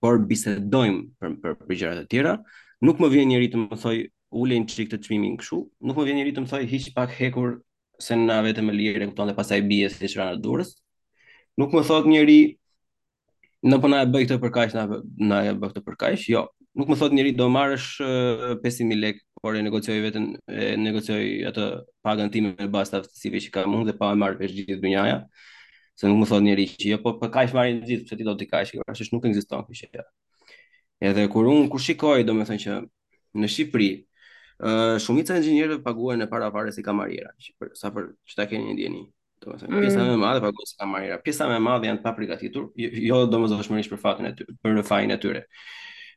por bisedojmë për për, për gjëra të tjera. Nuk më vjen njeri të më thoj ule një çikë çmimin kështu, nuk më vjen njeri të më thoj hiq pak hekur se na vete më lirë, e kupton dhe pastaj bie si ç'ranë në Durrës. Nuk më thotë njeri Jo po na e bëj këtë për kaq, na na e bëj këtë për kaq. Jo, nuk më thot njeri do marrësh 5000 lekë, por e negocioj veten e negocioj atë pagën time me bazë të aftësive që kam unë dhe pa e marrë vesh gjithë dynjaja. Se nuk më thot njeri që jo, po për kaq marrin gjithë, pse ti do të kaq, është nuk ekziston kjo gjë. Edhe kur unë kur shikoj, domethënë që në Shqipëri Uh, shumica e inxhinierëve paguhen e para fare si kamarierë, sa për që ta keni në dijeni. Domethënë, pjesa mm. më e madhe paguhet si kamarierë. Pjesa më e madhe janë të papërgatitur, jo, jo domosdoshmërisht për fatin e tyre, për fajin e tyre.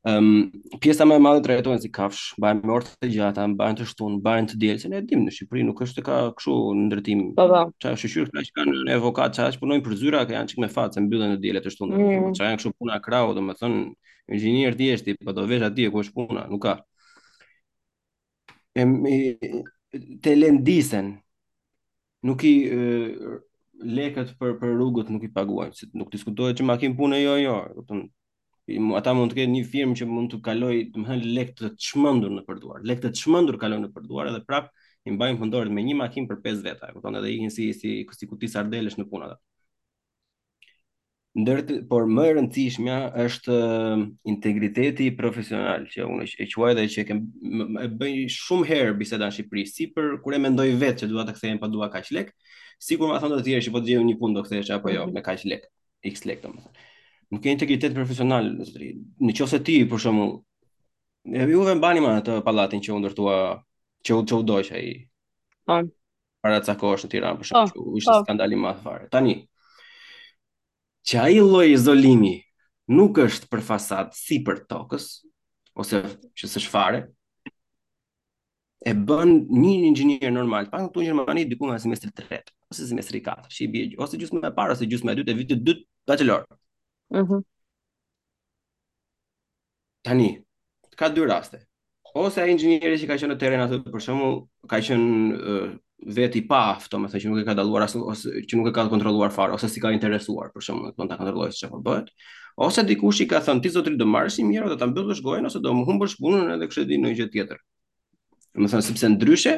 Ëm um, pjesa më e madhe trajtohen si kafsh, mbahen me orë të gjata, mbahen të shtun, mbahen të diel, se ne dimë në Shqipëri nuk është se ka kështu në ndërtim. Po po. Ça shoqyr këta që kanë në avokat, ça që punojnë për zyra, që janë çik me fat, se mbyllen të diel të shtun. Mm. Ça janë kështu punë krahu, domethënë inxhinier thjesht, po do vesh atje ku është puna, nuk ka. e, telendisen nuk i lekët për për rrugët nuk i paguajnë, se nuk diskutohet që makinë pune jo jo, kupton. Ata mund të kenë një firmë që mund t'u kaloj, domethënë lekë të çmendur nëpër duar. Lekë të çmendur kalojnë nëpër duar edhe prap i mbajnë punëtorët me një makinë për 5 veta, kupton, edhe ikin si si si kuti sardelesh në punë ata. Ndër të, por më e rëndësishmja është integriteti profesional që unë e quaj dhe që e kem e bëj shumë herë bisedën në Shqipëri, si për kur e mendoj vetë që dua të kthehem po dua kaq lek, sikur ma thonë të tjerë që po të gjejmë një punë do kthehesh apo jo mhm. me kaq lek, x lek domethënë. Nuk ke integritet profesional, zotri. Në qoftë se ti për shembull e ju e mbani mend atë pallatin që u ndërtua, që u që u dogj ai. Po. para ca kohësh në Tiranë për shembull po, ishte po. skandal i madh fare. Tani që ai lloj izolimi nuk është për fasad sipër tokës ose që s'është fare e mëson një inxhinier normal, po këtu në Gjermani diku nga semestri 3 ose semestri 4, që i bie ose gjysmë e parë ose gjysmë e dytë e vitit të dytë bachelor. Mhm. Mm Tani, ka dy raste. Ose ai inxhinieri që ka qenë në terren aty për shembull, ka qenë vetë i paaftë, domethënë që nuk e ka dalluar as ose që nuk e ka kontrolluar fare ose s'i ka interesuar për shembull, do ta kontrollojë çfarë po bëhet. Ose dikush i ka thënë ti zotri do marrësh 100 mijë, do ta mbyllësh gojën ose do më humbësh punën edhe s'të di ndonjë gjë tjetër. Domethënë sepse ndryshe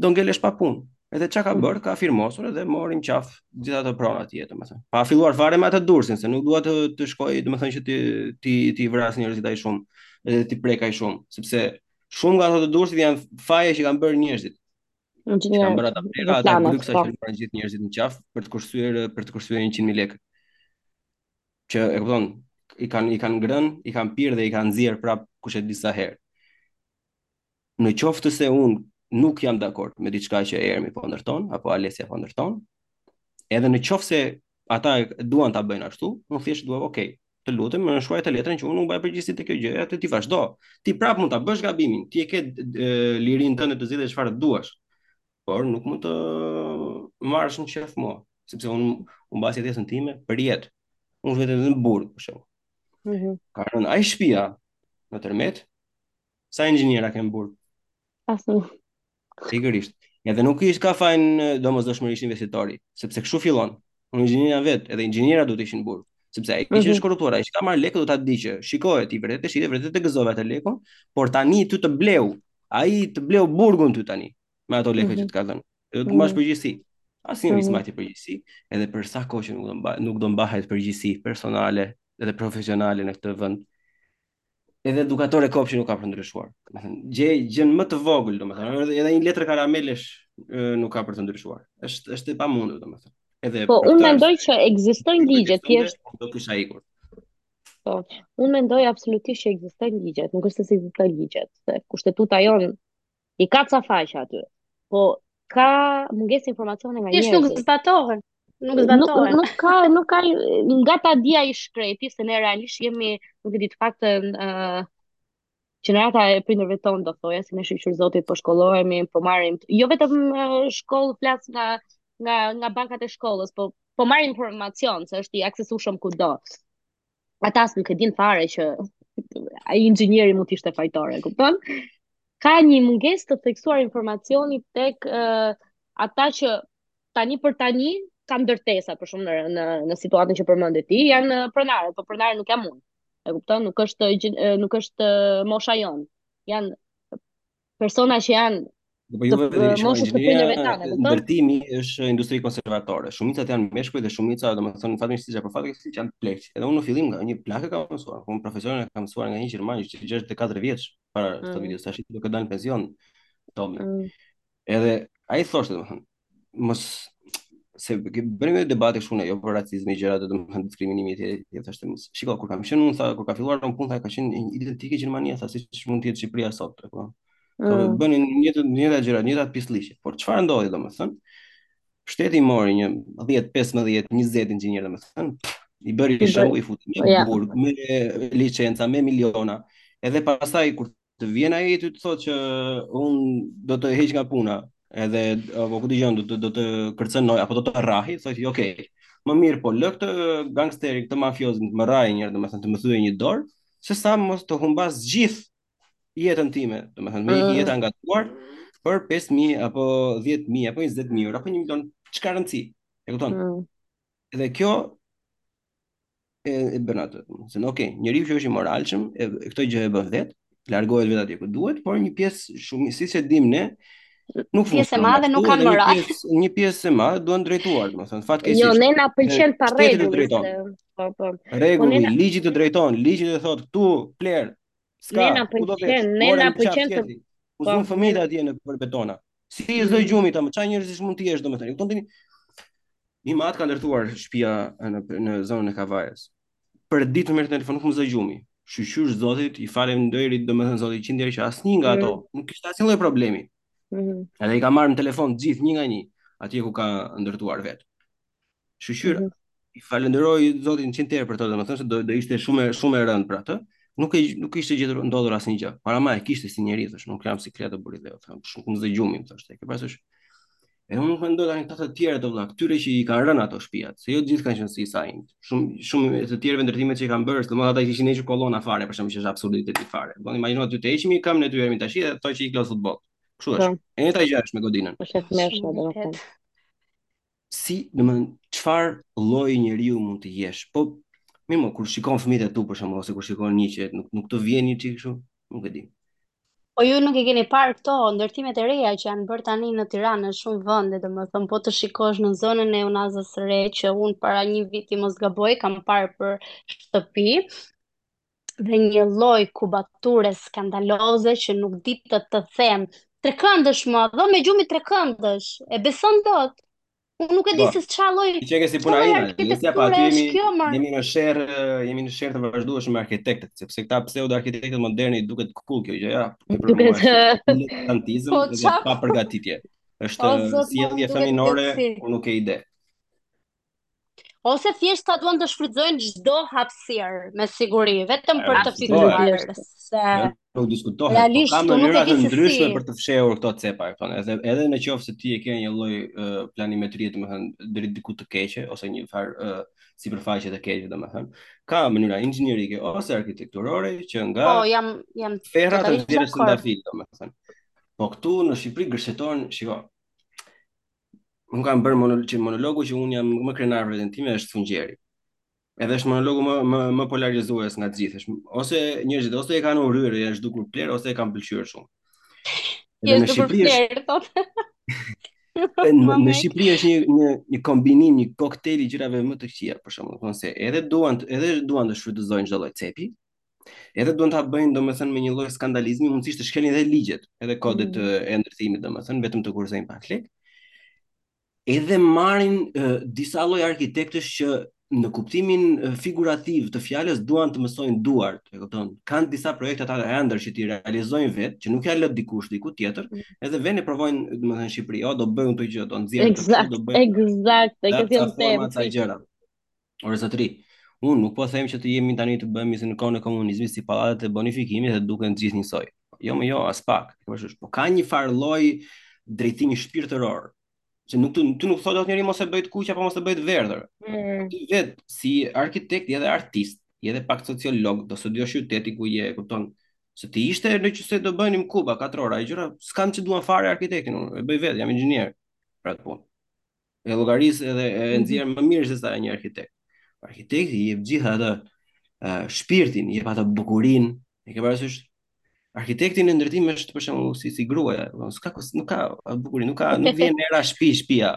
do ngelesh pa punë. Edhe ça ka bërë, ka firmosur edhe mori në qaf gjithë ato prona atje, domethënë. Pa filluar fare me atë Durrësin, se nuk dua të të shkoj, domethënë që t'i t'i t'i vras njerëzit aq shumë, edhe t'i prek aq shumë, sepse shumë nga ato të Durrësit janë faje që kanë bërë njerëzit. Që i kanë bërë ata plehra, ata lyksa po. që kanë marrë njerëzit në qaf për të kursyer për të kursyer 100 mijë lekë. Që e kupton, i kanë i kanë ngrën, i kanë pirë dhe i kanë nxjerr prap kush e di sa herë. Në qoftë se unë nuk jam dakord me diçka që Ermi po ndërton apo Alesia po ndërton, edhe në qoftë se ata duan ta bëjnë ashtu, unë thjesht dua, ok, të lutem, më shkruaj te letra që unë nuk mbaj përgjegjësi te kjo gjë, atë ti vazhdo. Ti prap mund ta bësh gabimin, ti e ke lirinë tënde të zgjidhësh çfarë duash. Por nuk mund të marrësh në qafë mua, sepse unë humbas licencën time për jetë. Unë vete në burg, për shembull. Mhm. Ka rënë gjithë ato shtëpia në tërmet, Sa inxhiniera ke në burg? Asnjë. Sigurisht. Edhe nuk është se ka fajin domosdoshmërisht investitori, sepse kështu fillon. Inxhinierat vetë, edhe inxhiniera duhet të ishin në burg, sepse ai mm -hmm. që mhm. është korruptuar, ai që ka marr lekë do ta di që shiko, ti vërtet, ti vërtet e gëzove atë lekun, por tani ty të bleu, ai të bleu burgun ty tani me ato lekë mm -hmm. që mhm. të ka dhënë. Do të mbash mhm. përgjegjësi. Asnjë mm -hmm. s'mban përgjegjësi, edhe për sa kohë që nuk do mbahet përgjegjësi personale edhe profesionale në këtë vend. Edhe edukatore kopshi nuk ka për ndryshuar. Domethënë, gjë gjënë më të vogël, domethënë, edhe edhe një letër karamelesh nuk ka për të ndryshuar. Është është e pamundur, domethënë. Edhe Po unë mendoj që ekzistojnë ligje. Thjesht do kisha ikur. Po, unë mendoj absolutisht që ekzistojnë ligjet, nuk është se s'ekzistojnë ligjet, se kushtetuta jonë I ka ca faqe aty. Po ka mungesë informacioni nga njerëzit. Ti nuk zbatohen. Nuk zbatohen. Nuk, nuk ka, nuk ka nga ta dijë i shkreti se ne realisht jemi, nuk e di të paktën ë uh, gjenerata e prindërve tonë do thoja se ne shyqyr Zotit po shkollohemi, po marrim jo vetëm uh, shkollë flas nga nga nga bankat e shkollës, po po marrim informacion se është i aksesueshëm kudo. ata as nuk e din fare që ai inxhinieri mund të ishte fajtor, e kupton? Ka një mungesë të theksuar informacioni tek uh, ata që tani për tani kanë ndërtesa për shembull në në, në situatën që përmende ti, janë pronarët, po pronarët nuk jam unë. E kupton? Nuk është nuk është mosha jonë. Janë persona që janë Po ju vetë e dini shumë inxhinieria ndërtimi është industri konservatore. Shumica janë meshkuj dhe shumica, domethënë, fatmirësisht apo fatkeqësisht janë pleq. Edhe unë në fillim nga një plak e kam mësuar. Unë profesionin e kam mësuar nga një gjerman që ishte 64 vjeç para mm. të videos, tashti do ketë dalë në pension. Tomi. Mm. Edhe ai thoshte domethënë, mos se bëmë një debat kështu ne jo për racizmin gjëra të domethënë diskriminimi etj etj tha shiko kur kam qenë unë sa kur kam filluar unë punë ka qenë identike Gjermania sa siç mund të jetë Shqipëria sot apo do të mm. bënin të njëjtat gjëra të njëjtat pislliqe por çfarë ndodhi domethënë shteti mori një 10 15 20 inxhinierë domethënë i bëri show i futi në burg me licenca me miliona edhe pastaj kur Të vjen ai ty të thotë që un do të heq nga puna, edhe apo ku dëgjon do të do të kërcënojë apo do të rrahë, thotë, "Ok, më mirë po lë këtë gangsterin, këtë mafiozin të më rrahë një herë, domethënë të më thyejë një dorë, se sa mos të humbas gjithë jetën time, domethënë me një jetë ngatërruar për 5000 apo 10000 apo 20000 euro apo 1 milion, ç'ka rëndësi. E kupton? Mm. Dhe kjo e, e bën atë. Se ok, njeriu që është i moralshëm, e, këtë gjë e bën vetë, largohet vetë atje ku duhet, por një pjesë shumë siç e dimë ne, nuk funksionon. Pjesë e madhe nuk kanë moral. Një pjesë, një pjesë e madhe duhen drejtuar, domethënë, fatkeqësisht. Jo, ne na pëlqen pa rregull. Po, po. Rregulli, po, ligji të drejton, ligji të thotë këtu plehra. Ska, ne na pëlqen, ne na pëlqen të Po, fëmijët atje nëpër betona. Si i zë gjumi këta, çfarë njerëzish mund të jesh domethënë. Kupton tani? Im atë ka ndërtuar shtëpia në në zonën e Kavajës. Për ditë më merr në telefon nuk më zë gjumi. Shyqyr Zotit, i falem nderit, domethënë Zotit njëqind herë që asnjë nga ato mm. nuk kishte asnjë lloj problemi. Mm. Edhe i ka marrë në telefon të gjithë një nga një, atje ku ka ndërtuar vet. Shyqyr, mm -hmm. i falenderoj Zotin njëqind herë për to, domethënë se do, do ishte shumë, shumë e rëndë për atë, nuk, e, nuk i kishte ndodhur asnjë gjë, po ama e kishte si njeri, thoshte, nuk jam si kretë buri dhe, thoshte, mua nuk më zë gjumi, thoshte, e ke pasësh, e unë nuk mendoj dot këta të tjerët të vla, këtyre që i kanë rënë ato shpijat, se jo të gjithë kanë qenë si sajnë, shumë, shumë të tjerëve ndërtimet që i kanë bërë, domethënë që kishin hequr kolona fare, për shembull që është absurditet fare, domethënë imagjino ti të të heqin, kam në të jemi të ashtë, thësh, që ik luaj futboll, kështu është, po. E njëjta gjë është me godinën. Po, si, domethënë çfarë lloj njeriu mund të jesh, po, mirë mo, kur shikon fëmijët e tu, për shembull, ose kur shikon një që nuk, nuk të vjen një çik kështu, nuk e di. Po ju nuk e keni parë këto ndërtimet e reja që janë bërë tani në Tiranë, në shumë vende, domethënë po të shikosh në zonën e Unazës së Re që un para një viti mos gaboj kam parë për shtëpi, dhe një lloj kubature skandaloze që nuk di ç'të të them, trekëndësh mo, dhomë gjumi trekëndësh, e beson dot, unë nuk e di po, se ça lloj, ti qenke si puna ime, ne si, apo aty jemi, kjo, jemi në sherr, jemi në sherr të vazhdueshëm me arkitektët, sepse këta pseudo arkitektët modernë i duket cool kjo gjë, ja, duket, antizëm, po, dhe pa përgatitje, është sjellje fëminore, unë nuk e di. Ose thjesht ata duan të shfrytëzojnë çdo hapësirë me siguri, vetëm për të fituar. Se nuk diskutohet, po ka mënyra të ndryshme për të fshehur këto cepa, domethënë, edhe edhe në qoftë se ti e ke një lloj uh, planimetrie, domethënë deri diku të keqe ose njëfarë uh, sipërfaqe të keqe, domethënë, ka mënyra inxhinierike ose arkitekturore që nga Po, jam jam ferra të ndjerë së ndafil, domethënë. Po këtu në Shqipëri gërshetohen, shiko. Unë kam bërë monolog, që monologu që unë jam më krenar për veten time është funxheri. Edhe është monologu më më më polarizues nga të gjithë. Se ose njerëzit ose e kanë urryer u është dukur pler ose e kanë pëlqyer shumë. Edhe në Shqipëri është thotë. në, në Shqipëri është një një një kombinim, një koktejl i gjërave më të këqija, për shembull, thonë se edhe duan, edhe duan të shfrytëzojnë çdo lloj cepi, Edhe duan ta bëjnë domethënë me një lloj skandalizmi, mundësisht të shkelin edhe ligjet, edhe kodet mm. e ndërtimit domethënë, vetëm të kursejnë pak lek. Edhe marrin uh, disa lloj arkitektësh që në kuptimin figurativ të fjalës duan të mësojnë duart, e kupton? Kanë disa projekte ata të ëndrrës që t'i realizojnë vetë, që nuk ia lë dikush diku tjetër, mm. edhe vijnë e provojnë, domethënë Shqipëri, oh, do bëjmë këtë gjë, do nxjerrim këtë, do bëjmë. Eksakt, eksakt, e ke thënë tamam. Ata gjëra. Ore zotri, unë nuk po them që të jemi tani të bëhemi si në kohën e komunizmit si pallatet e bonifikimit dhe duken të gjithë njësoj. Jo, më jo, aspak. Po shush, po ka një farë lloj drejtimi shpirtëror që nuk të, ty nuk thotë asnjëri mos e bëj të kuqe apo mos e bëj të verdhë. Mm. Ti vetë si arkitekt je dhe artist, je dhe pak sociolog, do studiosh qytetin ku je, kupton? Se të ishte në qoftë se do bënim kuba katrora, e gjëra s'kam ç'e dua fare arkitektin, unë e bëj vetë, jam inxhinier. Për atë punë. e llogaris edhe e mhm. nxjerr më mirë se sa një arkitekt. Arkitekti i jep gjithë atë shpirtin, i jep atë bukurinë, e ke parasysh arkitekti në ndërtim është për shembull si si gruaja, do s'ka nuk ka bukurinë, nuk ka nuk vjen era shtëpi shtëpia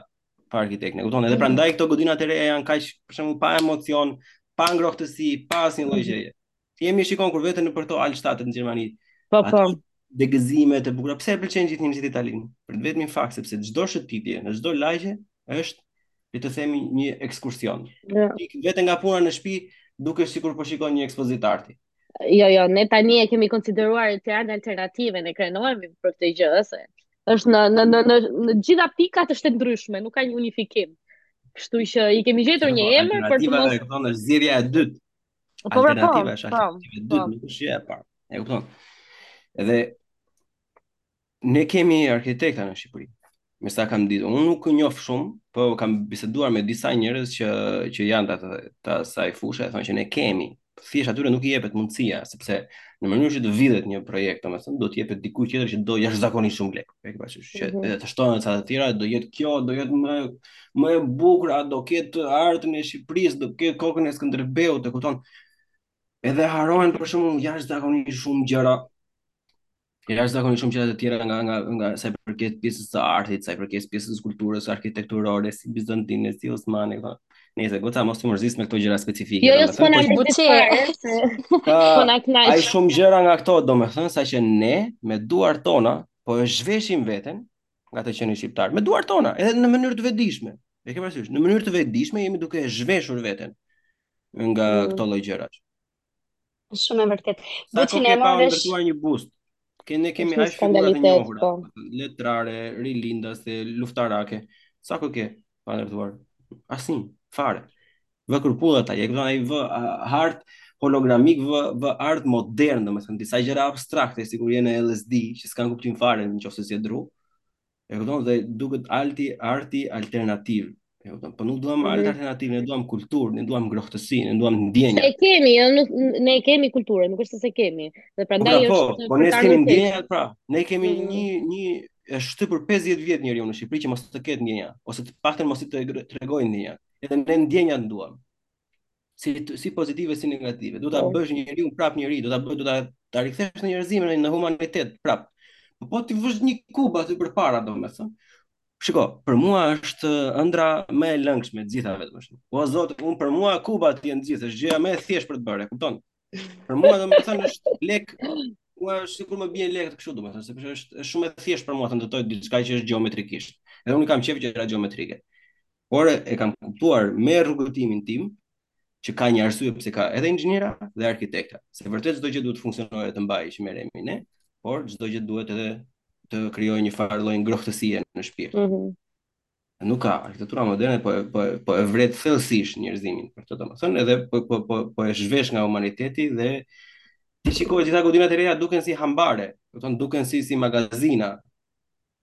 pa arkitekt, e kupton? Edhe mhm. prandaj këto godinat e reja janë kaq për shembull pa emocion, pa ngrohtësi, pa asnjë lloj gjëje. Ti e shikon kur vete nëpër këto alshtatet në Gjermani. Po po. Degëzimet e bukura. Pse e pëlqen gjithë njeri Italinë? Për të vetmin fakt sepse çdo shëtitje, në çdo lagje është le të themi një ekskursion. Ja. Vetëm nga puna në shtëpi dukesh sikur po shikon një ekspozitë arti. Jo, jo, ne tani e kemi konsideruar Tiranën alternative, ne krenohemi për këtë gjë, se është në në në në, në gjitha pikat është e ndryshme, nuk ka një unifikim. Kështu që i kemi gjetur një emër për të mos. Alternativa është zgjidhja e dytë. Po, po, po, alternativa është po, alternativa e dytë, nuk është gjë e parë. E kupton? Edhe ne kemi arkitekta në Shqipëri. Me sa kam ditur, unë nuk e njoh shumë, po kam biseduar me disa njerëz që që janë të të asaj fushe, thonë që ne kemi. Thjesht atyre nuk i jepet mundësia, sepse në mënyrë që të vidhet një projekt, domethënë duhet të jepet diku tjetër që do jashtëzakonisht shumë lek. e ke parasysh që mm -hmm. të shtohen ca të tjera, do jetë kjo, do jetë më më e bukur, do ketë hartën e Shqipërisë, do ketë kokën e Skënderbeut, e kupton? Edhe harrohen për shembull jashtëzakonisht shumë gjëra. Jashtëzakonisht shumë gjëra të tjera nga nga nga sa i përket pjesës së artit, sa i përket pjesës së kulturës, arkitekturore, si bizantine, si osmane, këto. Nëse o çuna mos t'ju mërzis me këto gjëra specifike. Jo, jo, s'po na, jo Buçi. Po na kënaq. Ai shumë gjëra nga këto, domethënë sa që ne me duart tona po e zhveshim veten nga të qenit shqiptar. Me duart tona, edhe në mënyrë të vetëdijshme. E ke parasysh, në mënyrë të vetëdijshme jemi duke e zhveshur veten nga mm. këto lloj gjërash. Është shumë e vërtetë. Sa kohë ke pa ndërtuar një bust? Ke ne kemi aq figura të njohura, po. letrare, rilindase, luftarake. Sa kohë ke pa ndërtuar? Asnjë, fare. Vë kërpudhat, je këtu ai vë art hologramik vë vë art modern, domethënë disa gjëra abstrakte, sikur je në LSD, që s'kanë kuptim fare në qoftë se s'e dru. E kupton dhe duket alti arti alternativ. E kupton, po nuk duam mm -hmm. art alternativ, ne duam kulturë, ne duam ngrohtësi, ne duam ndjenja. S'e kemi, jo, nuk ne kemi kulturë, nuk është se s'kemi. Dhe po, prandaj po, është po, po ne kemi ndjenja, pra. Ne kemi mm -hmm. një një është shtyp për 50 vjet njeriu në Shqipëri që mos të ketë ndjenja, ose të paktën mos t'i tregojë ndjenjat. Edhe ne ndjenjat duam. si si pozitive si negative. Do ta po. bësh njeriun prap njeri, do ta bëj do ta ta rikthesh në njerëzim në humanitet prap. Po po ti vësh një kub aty përpara domethënë. Shiko, për mua është ëndrra më e lëngshme e gjitha vetëm ashtu. Po zot, un për mua kuba ti e nxit, është gjëja më e thjeshtë për të bërë, kupton? Për mua domethënë është lek, mua është sikur më bien lekët kështu domethënë, sepse është është shumë e thjeshtë për mua të ndërtoj diçka që është gjeometrikisht. Edhe unë kam qejf gjëra gjeometrike. Por e kam kuptuar me rrugëtimin tim që ka një arsye pse ka edhe inxhiniera dhe arkitekta. Se vërtet çdo gjë duhet të funksionojë të mbajë që merremi ne, por çdo gjë duhet edhe të krijojë një farë lloj ngrohtësie në shpirt. Mm -hmm. Nuk ka arkitektura moderne po po po e vret thellësisht njerëzimin për mua domethënë edhe po po po po e zhvesh nga humaniteti dhe t'i shikosh gjitha godinat e reja duken si hambare, domethënë duken si si magazina.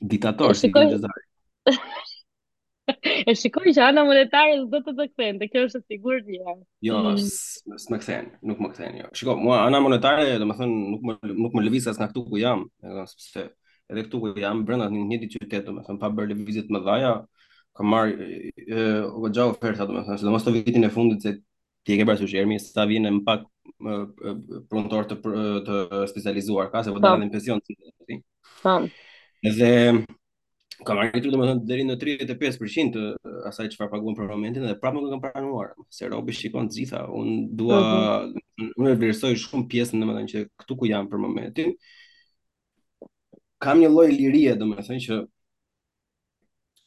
Diktator, si shikoj... gjëzari. e shikoj që ana monetare s'do të të kthejë, dhe kjo është e sigurt një. Jo, mm. s'më kthen, nuk më kthen jo. Shiko, mua ana monetare, domethënë nuk më nuk më lëviz as nga këtu ku jam, edhe sepse edhe këtu ku jam brenda të njëjtit qytet, domethënë pa bërë lëvizje të mëdha, kam marr ë goxha oferta domethënë, sidomos të vitin e fundit se Ti e ke parasysh Ermi sa vjen e më pak punëtorë të të specializuar ka se po dalin pension tani. Po. Dhe kam arritur domethënë deri në 35% të asaj çfarë paguhem për momentin dhe prapë nuk e kam pranuar. Se robi shikon të gjitha, un dua mhm. unë e vlerësoj shumë pjesën domethënë që këtu ku jam për momentin. Kam një lloj lirie domethënë që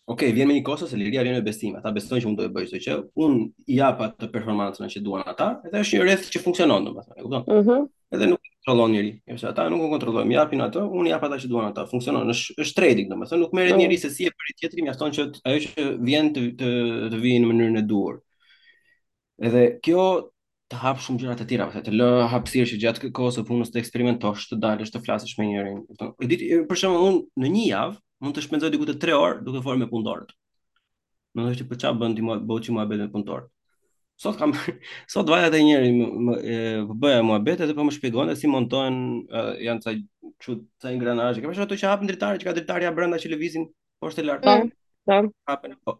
Ok, vjen me një kosto se liria vjen me besim. Ata besojnë që unë do e bëj atë që. Unë i jap atë performancën që duan ata, edhe është një rreth që funksionon domethënë, e kupton? Ëh. Mhm. Edhe nuk kontrollon njeri, nëse ata nuk e kontrollojnë, japin atë, unë i jap atë që duan ata, funksionon, është është trading domethënë, nuk merret njeri se si e bëri tjetri, mjafton që ajo që vjen të të, të vijë në mënyrën e duhur. Edhe kjo të hap shumë gjëra të tjera, pastaj të lë hapësirë që gjatë kohës së punës të eksperimentosh, të dalësh, të flasësh me njërin. Edhe për shembull, unë në një javë mund të shpenzoj diku te 3 orë duke folur me punëtorët. Do thuash ti për çfarë bën ti më bëu ti më me punëtorët. Sot kam sot vaja te njëri më po bëja muhabet edhe po më shpjegonte se si montohen janë ca çu ca ingranazhe. Kemi ato që hapin dritaren, që ka dritarja brenda që lëvizin poshtë lart. Po. Po. Hapin po.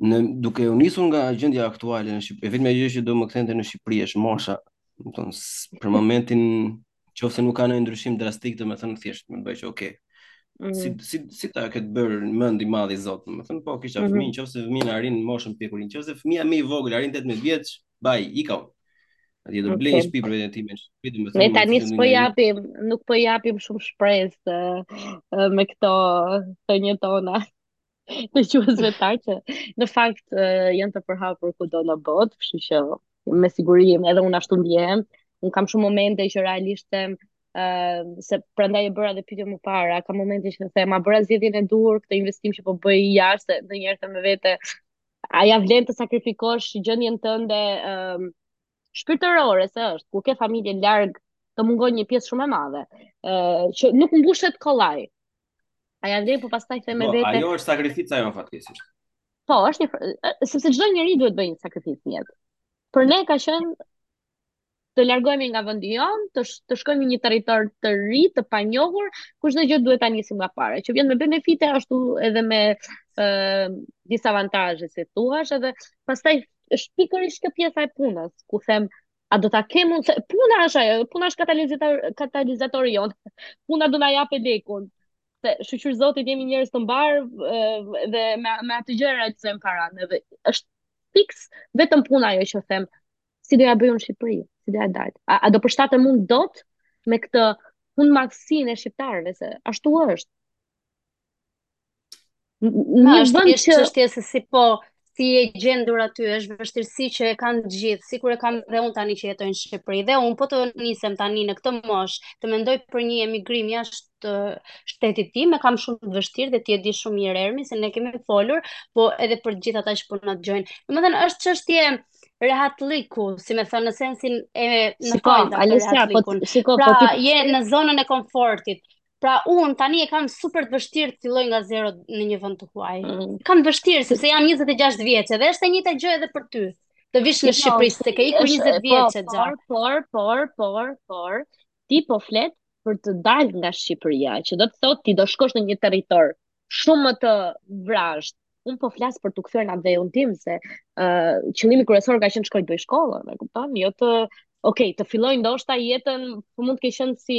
Në duke u nisur nga gjendja aktuale në Shqipëri, e vetmja gjë që do më kthente në Shqipëri është mosha. Domethënë për momentin qoftë se nuk ka ndonjë ndryshim drastik, domethënë thjesht më bëj që okay. Mm -hmm. Si si si ta ketë bërë mend i madhi Zot, domethënë po kisha mm -hmm. fëmijë, qoftë se fëmija arrin moshën e pjekurisë, qoftë se fëmija më i vogël arrin 18 vjeç, baj, ika. Atje do blej shtëpi për veten time. Ne tani s'po japim, nuk po japim shumë shpresë me këto thëniet tona. të quhet zvetar që në fakt janë të përhapur kudo në botë, kështu që me siguri edhe unë ashtu ndjehem. Unë kam shumë momente që realisht them Uh, se prandaj e bëra dhe pyetjen më para, ka momente që them, a bëra zgjedhjen e duhur këtë investim që po bëj jashtë, ndonjëherë them me vete, a ia vlen të sakrifikosh gjendjen tënde, uh, shpirtërore se është, kur ke familjen larg, të mungon një pjesë shumë e madhe, ë që nuk mbushet kollaj. A ia vlen po pastaj them me po, vete. Ajo është sakrifica jo fatkeqësisht. Po, është një sepse çdo njeri duhet të bëjë një sakrificë në jetë. Për ne ka qenë të largohemi nga vendi jonë, të sh të shkojmë në një territor të ri, të panjohur, ku çdo gjë duhet ta nisim nga e para. Që vjen me benefite ashtu edhe me ë uh, disavantazhe, si thua, edhe pastaj është pikërisht kjo pjesa e punës, kur them, a do ta kem unë, puna është ajo, puna është katalizator, katalizatori jonë, puna do na japë lekun, se shyqyr zotit jemi njerëz të mbarë dhe me, me atë gjërat ecin para, dhe është fiks vetëm puna ajo që them, si do ia bëj unë në Shqipëri, si do ia dal, a, a do përshtatem unë dot me këtë punë, marrëzinë e shqiptarëve, se ashtu është, Në një vend që është se si, po ti je gjendur aty, është vështirësi që e kanë të gjithë, sikur e kam dhe unë tani që jetoj në Shqipëri. Dhe unë po të nisem tani në këtë moshë, të mendoj për një emigrim jashtë shtetit tim, e kam shumë të vështirë dhe ti e di shumë mirë Ermi se ne kemi folur, po edhe për të gjithë ata që po na dëgjojnë. Domethënë është çështje rehatliku, si me thënë në sensin e në shiko, kohë, po, shiko, po pra, po ti... je në zonën e komfortit, Pra unë tani e kam super të vështirë të filloj nga zero në një vend të huaj. Mm. Kam të vështirë sepse jam 26 vjeçe dhe është e njëjta gjë edhe për ty. Të vish në jo, Shqipëri se ke ikur 20 po, vjeçe gjatë. Por, por, por, por, por, ti po flet për të dalë nga Shqipëria, që do të thotë ti do shkosh në një territor shumë më të vrazhd. Unë po flas për t'u kthyer në atdheun tim se ë uh, qëllimi kryesor ka qenë të shkoj të bëj shkollën, më kupton? Jo të, okay, të filloj ndoshta jetën, po mund të kesh qenë si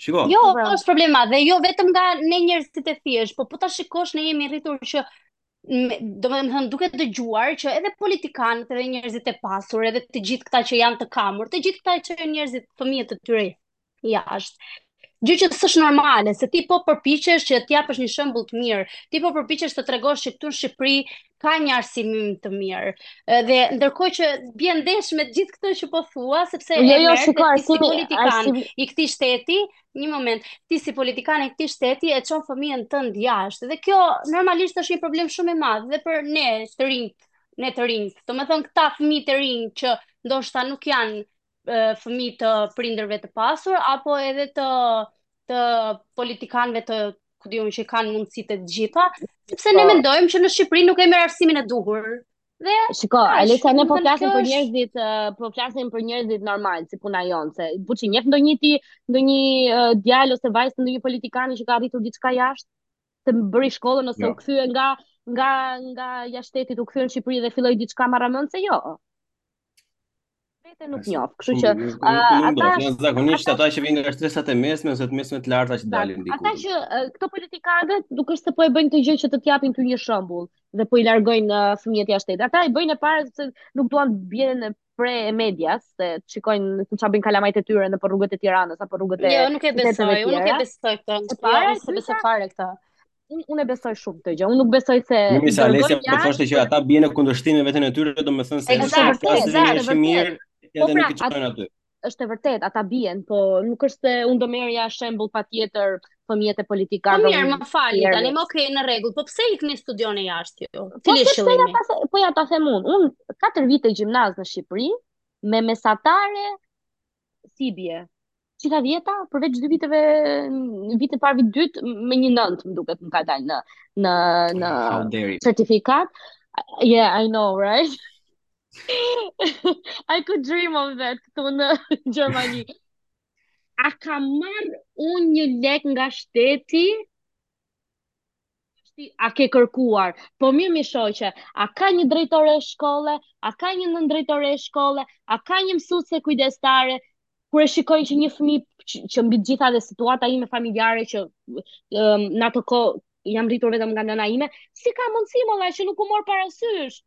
Shiko. Jo, po është problema dhe jo vetëm nga ne njerëzit e thjeshtë, po po ta shikosh ne jemi rritur që domethënë duke dëgjuar që edhe politikanët edhe njerëzit e pasur edhe të gjithë këta që janë të kamur të gjithë këta i çojnë njerëzit fëmijët e tyre jashtë gjë që s'është normale se ti po përpiqesh që të japësh një shembull të mirë ti po përpiqesh të tregosh që këtu në Shqipëri ka një arsimim të mirë. Dhe ndërkohë që bie ndesh me gjithë këtë që po thua, sepse jo, jo, si politikan arsim... i këtij shteti, një moment, ti si politikan i këtij shteti e çon fëmijën tënd jashtë. Dhe kjo normalisht është një problem shumë i madh dhe për ne të rinjtë, ne të rinjtë. Domethënë këta fëmijë të rinj që ndoshta nuk janë fëmijë të prindërve të pasur apo edhe të të politikanëve të ku di unë që kanë mundësitë të gjitha, sepse ne po. mendojmë që në Shqipëri nuk kemi arsimin e duhur. Dhe shiko, Alisa ne po flasim për njerëzit, po flasim për njerëzit normalë, si puna jonë, se pse, njeh ndonjë ti, ndonjë djalë ose vajzë të ndonjë politikani që ka arritur diçka jashtë, se bëri shkollën ose jo. u kthye nga nga nga jashtë shtetit u kthye në Shqipëri dhe filloi diçka marramendëse, jo. vete nuk njoh. Kështu që ata zakonisht ata që vijnë nga shtresat e mesme ose të mesme të larta që dalin diku. Ata që këto politikanët nuk është se po e bëjnë këtë gjë që të të japin ty një shembull dhe po i largojnë fëmijët jashtë shtetit. Ata e bëjnë e para sepse nuk duan të bien pre e medias se të shikojnë se çfarë bëjnë kalamajt e tyre nëpër rrugët e Tiranës apo rrugët e Jo, nuk e besoj, unë nuk e besoj këtë. Unë nuk e besoj fare këtë. unë unë e besoj shumë këtë gjë. Unë nuk besoj se Nuk i sa Alesja po thoshte që ata bien në kundërshtim me veten e tyre, domethënë se është vërtet, është vërtet, është mirë, edhe po nuk pra, i çojnë aty. Është e vërtet, ata bien, po nuk është se unë do merrja shembull patjetër fëmijët e politikanëve. Po mirë, më falni, tani, okay në rregull. Po pse ikni studioni jashtë ju? Po Cili është qëllimi? Po ja ta them unë, unë katër vite gjimnaz në Shqipëri me mesatare si i bie? Gjitha dhjeta, përveç dy viteve, në vit i parë, vit i dytë, me një nëntë, më duket, më ka dalë në, në, në How dare you. certifikatë. Yeah, I know, right? I could dream of that këtu në Gjermani. A ka marrë unë një lek nga shteti? ti a ke kërkuar. Po mirë mi shoqe, a ka një drejtore shkolle, a ka një nëndrejtore shkolle, a ka një mësuese kujdestare, kur e shikojnë që një fëmijë që, që mbi të gjitha edhe situata ime familjare që um, në atë kohë jam rritur vetëm nga nëna ime, si ka mundësi më dha që nuk u mor parasysh.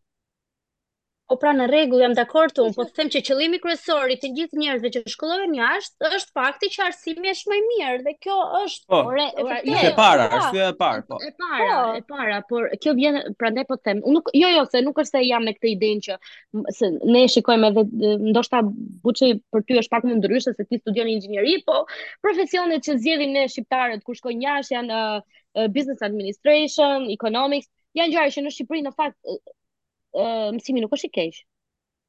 Po pra në rregull, jam dakord unë, po të them që qëllimi kryesor i të gjithë njerëzve që shkollohen jashtë është fakti që arsimi është më i mirë dhe kjo është po, ore, e pra, jo, e para, po, është e parë, po. E para, po. e para, por kjo vjen prandaj po të them, unë nuk jo jo se nuk është se jam me këtë idenë që se ne shikojmë edhe ndoshta Buçi për ty është pak më ndryshe se ti studion inxhinieri, po profesionet që zgjedhim ne shqiptarët kur shkojmë jashtë janë uh, business administration, economics, janë gjëra që në Shqipëri në fakt uh, mësimi nuk është i keq.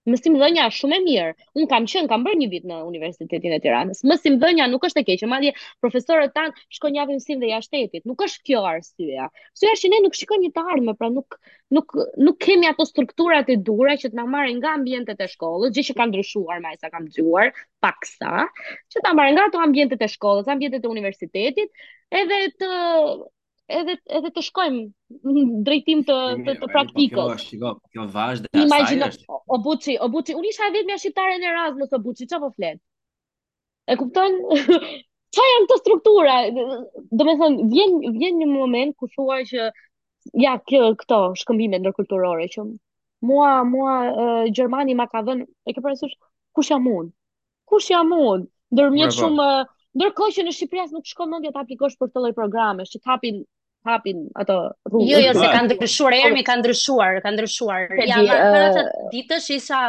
Mësimdhënia është shumë e mirë. Unë kam qenë, kam bërë një vit në Universitetin e Tiranës. Mësimdhënia nuk është e keqe, madje profesorët tanë shkojnë japin mësim dhe jashtë shtetit. Nuk është kjo arsyeja. Arsyeja është që ne nuk shikojmë një të ardhme, pra nuk nuk nuk kemi ato strukturat e duhura që të na marrin nga ambientet e shkollës, gjë që ka ndryshuar me sa kam dëgjuar, paksa, që të na marrin nga ato ambientet e shkollës, ambientet e universitetit, edhe të edhe edhe të shkojmë në drejtim të të, të po praktikës. Kjo është, shiko, kjo vazhdë e asaj është. O, o Buçi, o Buçi, unë isha e vetmja shqiptare në Erasmus, o Buçi, çfarë po flet? E kupton? Ça janë këto struktura? Domethënë, vjen, vjen një moment ku thua që ja, kjo, këto shkëmbime ndërkulturore që mua, mua uh, Gjermania ma ka dhënë, e ke parasysh, kush jam unë? Kush jam unë? Ndërmjet Bravo. shumë ndërkohë që në Shqipëri as nuk të shkon mendja të aplikosh për këto lloj programesh që të hapin hapin ato rrugë. Jo, jo, se ka ndryshuar Ermi, ka ndryshuar, ka ndryshuar. Ja, ma, para të ditësh isha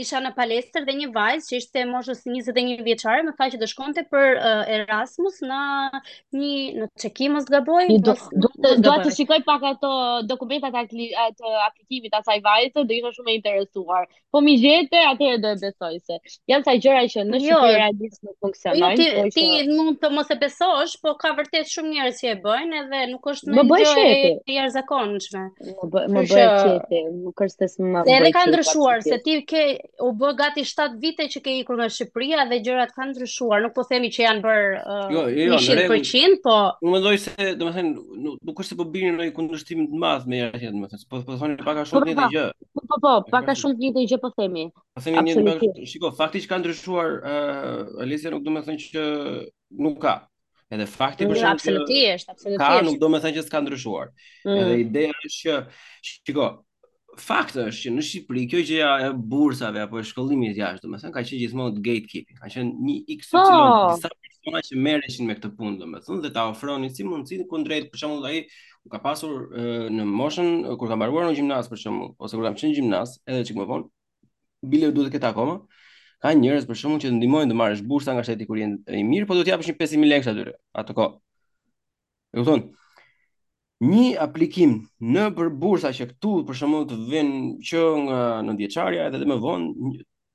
isha në palestër dhe një vajzë që ishte moshës 21 vjeçare më tha që do shkonte për uh, Erasmus në një në Çeki mos gaboj. Dua t'i shikoj pak ato dokumentat e aplikimit asaj vajze, do isha shumë e interesuar. Po mi gjete, atëherë do e besoj se janë ca gjëra që në jo, Shqipëri realisht nuk funksionojnë. Jo, ti, po ti që... mund të mos e besosh, po ka vërtet shumë njerëz që e bëjnë edhe nuk është më gjë e jashtëzakonshme. Më bëj më bëj çeti, më kërces më bëj. Edhe ka ndryshuar se ti u bë gati 7 vite që ke ikur nga Shqipëria dhe gjërat kanë ndryshuar. Nuk po themi që janë bërë uh, jo, jo, jo, 100%, po Unë mendoj se, domethënë, nuk, nuk është se po bini në një kundërshtim të madh me jashtëm, domethënë, po po thoni pak a shumë një gjë. Po, po, po, E pak a kuptoj. shumë të njëjtën gjë po themi. Po themi një, do Absolutisht. të shiko, fakti që ka ndryshuar uh, Alesia nuk do të thotë që nuk ka. Edhe fakti për Në, shembull që absolutisht, ka nuk absolutisht. do të thotë që s'ka ndryshuar. Edhe Mm, ideja është që shiko, fakti është që në Shqipëri kjo gjëja e bursave apo e shkollimit jashtë, domethënë ka qenë gjithmonë gatekeeping, ka qenë një XY po, disa persona që merreshin me këtë punë, domethënë dhe ta ofronin si mundësi kundrejt për shembull ai Unë ka pasur në moshën kur kam mbaruar unë gjimnaz për shembull, ose kur kam qenë në gjimnaz, edhe çik më vonë, bile duhet të ketë akoma. Ka njerëz për shembull që të ndihmojnë të marrësh bursa nga shteti kur je i mirë, po duhet japësh një 5000 lekë atyre atë kohë. E kupton? Një aplikim nëpër bursa që këtu për shembull të vjen që nga nëntëvjeçarja edhe më vonë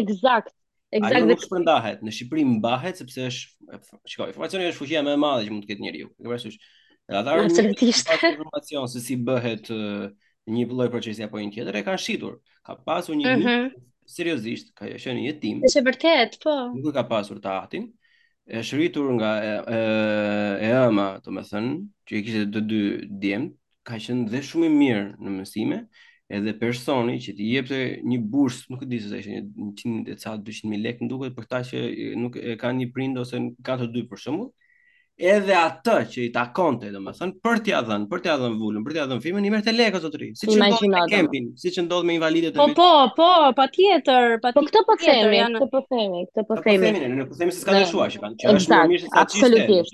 Eksakt. Eksakt. Ajo nuk shpërndahet, në Shqipëri mbahet sepse është, shiko, informacioni është fuqia më e madhe që mund të ketë njeriu. E parasysh. Edhe ata absolutisht informacioni se si bëhet një lloj procesi apo një tjetër e kanë shitur. Ka pasur një mm -hmm. seriozisht, ka qenë një jetim. Është vërtet, po. Nuk ka pasur të atin, është rritur nga e, e, e ëma, domethënë, që i kishte të dy djemtë, ka qenë dhe shumë i mirë në mësime, edhe personi që t'i jepte një bursë, nuk e di se sa ishte 100 e ca 200 mijë lekë, duhet për këta që nuk e kanë një prind ose kanë të dy për shembull. Edhe atë që i takonte, domethënë, për t'ia dhënë, për t'ia dhënë vulën, për t'ia dhënë firmën, i merrte lekë zotëri. Siç ndodh me KEMP-in, siç ndodh me invalidët po, me Po, po, po, patjetër, po, patjetër. Po këtë po themi, këtë po themi, këtë po, po themi. Ne po themi se s'ka ndryshuar që kanë, që është më mirë se sa ç'ishte. Absolutisht.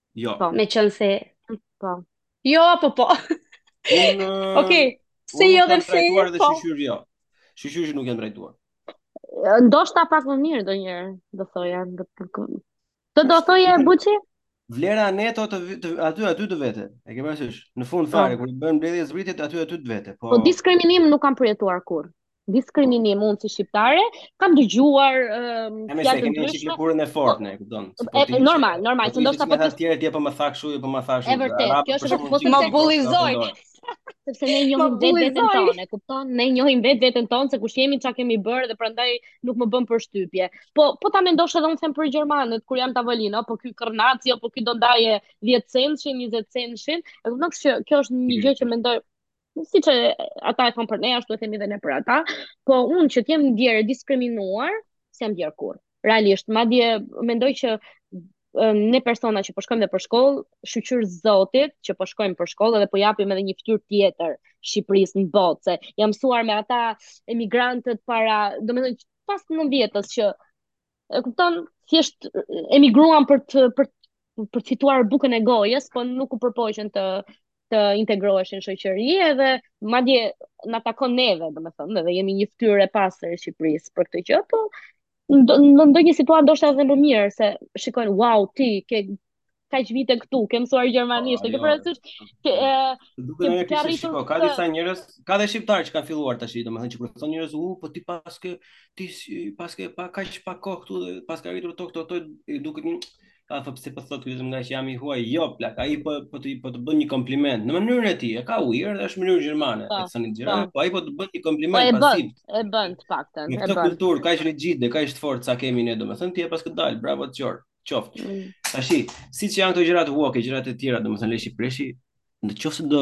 Jo. Po, meqenëse... Po. Jo, apo po. Unë... ok, se jo dhe se... Unë nuk jam trajtuar dhe po. shyqyri jo. Shyqyri që nuk jam trajtuar. Ndoshta pak më mirë ndonjëherë, do thoja. Do të kërkëm. Të do thoja e buqi? Vlera neto të, të aty aty të vete. E ke parasysh? Në fund po. fare kur i bën mbledhje-zbritjet aty aty të vete. Po, po diskriminim nuk kam përjetuar kurrë. diskriminim unë si shqiptare, kam dëgjuar um, ja, fjalë të ndryshme. Kemi lëkurën e fortë ne, kupton? Po e, normal, normal, po që ndoshta po të tjerë ti opo më tha kështu, po më tha kështu. E vërtetë, kjo është vetëm mos më bullizoj. Sepse ne njohim vetë veten tonë, kupton? Ne njohim vetë veten tonë se kush jemi, çfarë kemi bërë dhe prandaj nuk më bën përshtypje. Po po ta mendosh edhe unë them për gjermanët kur jam tavolinë, opo ky kërnaci opo ky do ndajë 10 centshin, 20 centshin, e kupton se kjo është një gjë që mendoj siç ata e thonë për ne, ashtu e themi dhe ne për ata, po unë që të jem ndier e diskriminuar, s'jam ndier kurrë. Realisht, madje mendoj që ëm, ne persona që po shkojmë dhe për shkollë, shyqyr Zotit që po shkojmë për shkollë dhe po japim edhe një fytyrë tjetër Shqipërisë në botë. Se janë mësuar me ata emigrantët e parë, domethënë që pas 90-s që e kupton, thjesht emigruan për të për për të fituar bukën e gojës, po nuk u përpoqën të të integroheshin në shoqëri edhe madje na takon neve, domethënë, edhe jemi një fytyrë e pastër e Shqipërisë për këtë gjë, po në ndonjë situatë ndoshta edhe më mirë se shikojnë wow ti ke kaq vite këtu, ke mësuar gjermanisht, e ke jo, parasysh që e ke arritur shiko, ka disa njerëz, ka dhe shqiptarë që kanë filluar tash, domethënë që kur u thonë njerëz, u, po ti paske ti paske pa kaq pa kohë këtu, paske arritur këto këto këto u duket një a thot pse po thot ky nga që jam i huaj jo plak ai po po të po të bën një kompliment në mënyrën e tij e ka weird dhe është mënyrë gjermane po, e thoni gjermane po. po ai po të bën një kompliment po, pasiv e bën të paktën e bën s'ka kulturë kaq rigjide kaq të fortë sa kemi ne domethënë ti e paske dal bravo çort Qoftë. Mm. Tashi, siç janë këto gjërat e huaja, gjërat e tjera, domethënë leshi preshi, në qoftë se do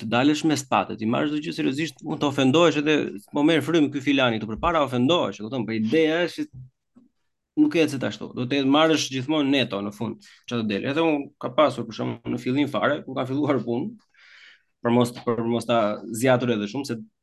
të dalësh me shpatë t', i marrësh çdo gjë seriozisht, mund të ofendohesh edhe po merr frymë ky filani këtu përpara ofendohesh, e kupton? Por ideja është nuk ecet ashtu. Do të marrësh gjithmonë neto në fund çfarë do del. Edhe un kam pasur për shembull në fillim fare, kur kam filluar punë për mos për mos ta zgjatur edhe shumë se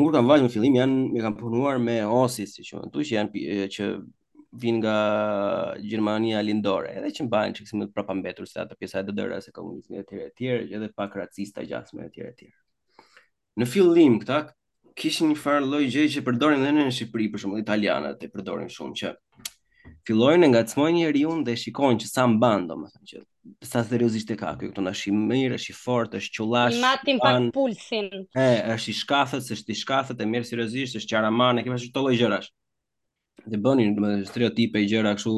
Unë kam vajtë në fillim fillim me kam punuar me Ossit si i thonë, ata që janë që vijnë nga Gjermania lindore, edhe që mbahen çikë si më të prapambetur se ajo pjesa e DDR-së komunizmi e tjere tjere, edhe pak racista gjasme e tjere tjere. Në fillim këta kishin një farë lloj gjëje që përdorin edhe në Shqipëri, për shembull italianët e përdorin shumë që fillojnë e ngacmojnë njeriun dhe shikojnë që sa mban, domethënë që sa seriozisht e ka ky, këtu na është i mirë, është i fortë, është qullash. Matin pak an... pulsin. E, është i shkathët, është i shkathët e merr seriozisht, është qaraman, e ke parasysh këto lloj gjërash. Dhe bënin domethënë stereotipe gjëra kështu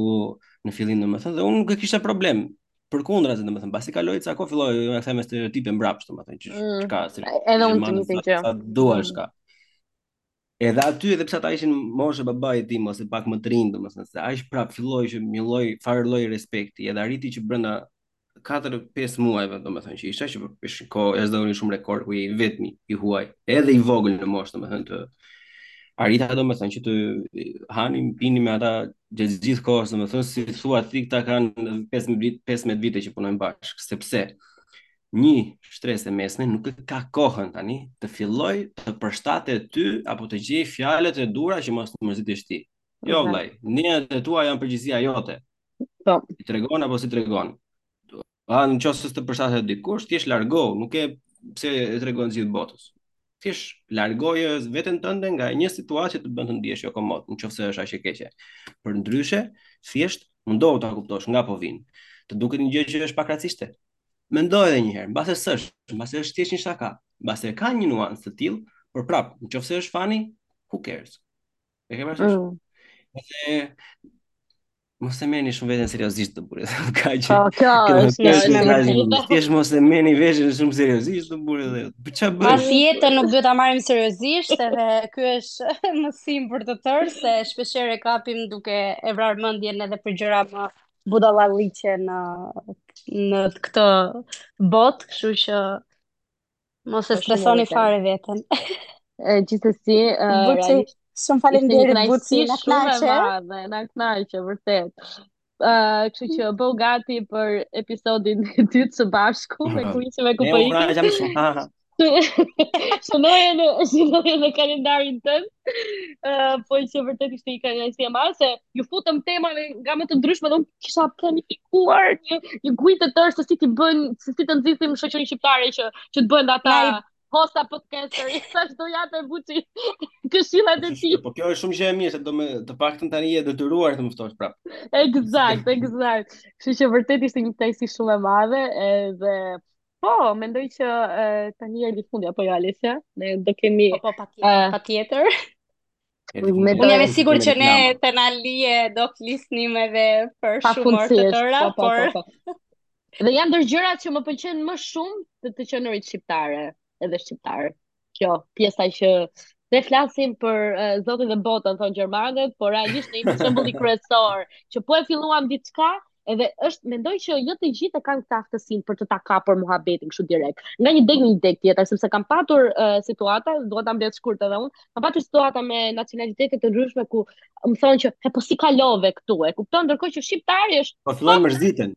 në fillim domethënë dhe unë nuk e kisha problem. Përkundrazi domethënë pasi kaloi ca kohë fillova t'ua kthej me stereotipe mbrapsht domethënë që mm. ka si. Edhe unë të njëjtën gjë. Sa duash ka. Edhe aty, edhe pse ata ishin moshë e babait tim ose pak më të rinj, domethënë sesa ai prap filloi që një lloj farë lloj respekti, edhe arriti që brenda 4-5 muajve, domethënë që isha që është kohë është domethënë shumë rekord ku je i vetmi i huaj, edhe i vogël në moshë, domethënë të arrita domethënë që të hanim, pinim me ata gjithë gjithë kohës, domethënë si thua ti këta kanë 15 vite, 15 vite që punojnë bashkë, sepse një shtresë e mesme nuk e ka kohën tani të filloj të përshtatet ty apo të gjej fjalët e duhura që mos të mërzitesh ti. Jo okay. vllai, ndjenjat e tua janë përgjegjësia jote. Po. Ti i tregon apo s'i tregon? A në qoftë s'të përshtatet dikush, thjesht largohu, nuk ke pse e tregon gjithë botës. Thjesht largoje veten tënde nga një situatë që të bën të ndihesh jo komod, në qoftë se është aq e keqe. Përndryshe, thjesht mundohu ta kuptosh nga po vin. Të duket një gjë që është pak raciste. Mendoje edhe një herë, mbase s'është, mbase është thjesht një shaka, mbase ka një nuancë të tillë, por prap, në qoftë se është fani, who cares? E ke parasysh? Mm. Edhe mos e merrni shumë veten seriozisht o burrë. Ka gjë. Po, kjo është shumë e vërtetë. Thjesht mos e merrni veten shumë seriozisht o burrë dheu. Po ç'a bën? Po as jetën nuk duhet ta marrim seriozisht, edhe ky është mësim për të tërë se shpeshherë e kapim duke e vrarë mendjen edhe për gjëra më budallallëqe në në këtë botë, kështu që mos e stresoni fare veten. E gjithsesi, realisht shumë faleminderit Buçi, na kënaqe. Na kënaqe vërtet. Uh, kështu që bëhu gati për episodin e dytë së bashku me kuizin e kupojit. Ne u shumë. Shënoje në, shënoje në kalendarin tënd. Ë, po që vërtet ishte një kënaqësi e madhe se ju futëm temave nga më të ndryshme, dhe unë kisha planifikuar një një guidë të tërë se si t'i bëjmë, se si të nxitim shoqërinë shqiptare që që të bëhen ata Ai- hosta podcaster, i thash do japë Buçi këshillat e tij. Po kjo është shumë gjë e mirë, se do me të paktën tani je detyruar të më ftosh prapë. Eksakt, eksakt. Kështu që vërtet ishte një kënaqësi shumë e madhe edhe Po, mendoj që e, tani e di fundja apo jo Alisja, ne do kemi Po, po, e, patjetër, patjetër. E di fundi Unë jam mendoj e Alesja do të sigurt kemi që ne reklama. të na lije, do flisnim edhe për shumë orë të pafundësisht, tëra, po po por po po. Dhe janë ndër gjërat që më pëlqen më shumë të të qenurit shqiptare, edhe shqiptar. kjo pjesa që ne flasim për uh, Zotin dhe botën, thonë gjermanët, por realisht ne jemi shembulli kryesor që po e filluam diçka, edhe është mendoj që jo të gjithë e kanë këtë aftësinë për ta kapur muhabetin kështu direkt. Nga një degë në një degë tjetër, sepse kam patur uh, situata, duhet ta mbledh shkurt edhe unë, kam patur situata me nacionalitete të ndryshme ku më thonë që e po si kalove këtu, e kupton ndërkohë që shqiptari është Po fillon mërziten.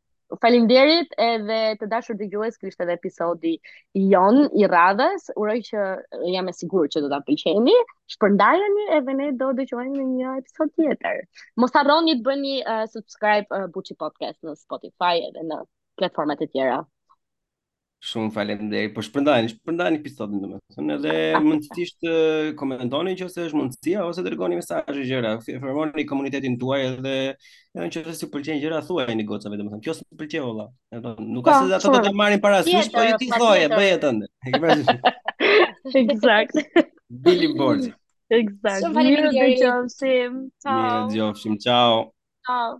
Faleminderit edhe të dashur dëgjues, ky ishte edhe episodi jonë i radhës. Uroj që jam e sigurt që do ta pëlqeni. Shpërndajeni edhe ne do dëgjohemi në një episod tjetër. Mos harroni të bëni uh, subscribe uh, Buçi Podcast në Spotify edhe në platformat e tjera. Shumë faleminderit. Po shpërndajeni, shpërndajeni episodin domethënë edhe mundësisht të komentoni qoftë se është mundësia ose dërgoni mesazhe gjëra, formoni komunitetin tuaj edhe edhe në qoftë se s'ju pëlqen gjëra thuajini gocave domethënë. Kjo s'më pëlqeu vallaj. Nuk ka po, se ato do ta marrin parasysh, po ju t'i thoni, bëj atë nder. Eksakt. Bili Borzi. Eksakt. Shumë faleminderit. Mirë dëgjofshim. Ciao. Mirë dëgjofshim. Ciao. Ciao.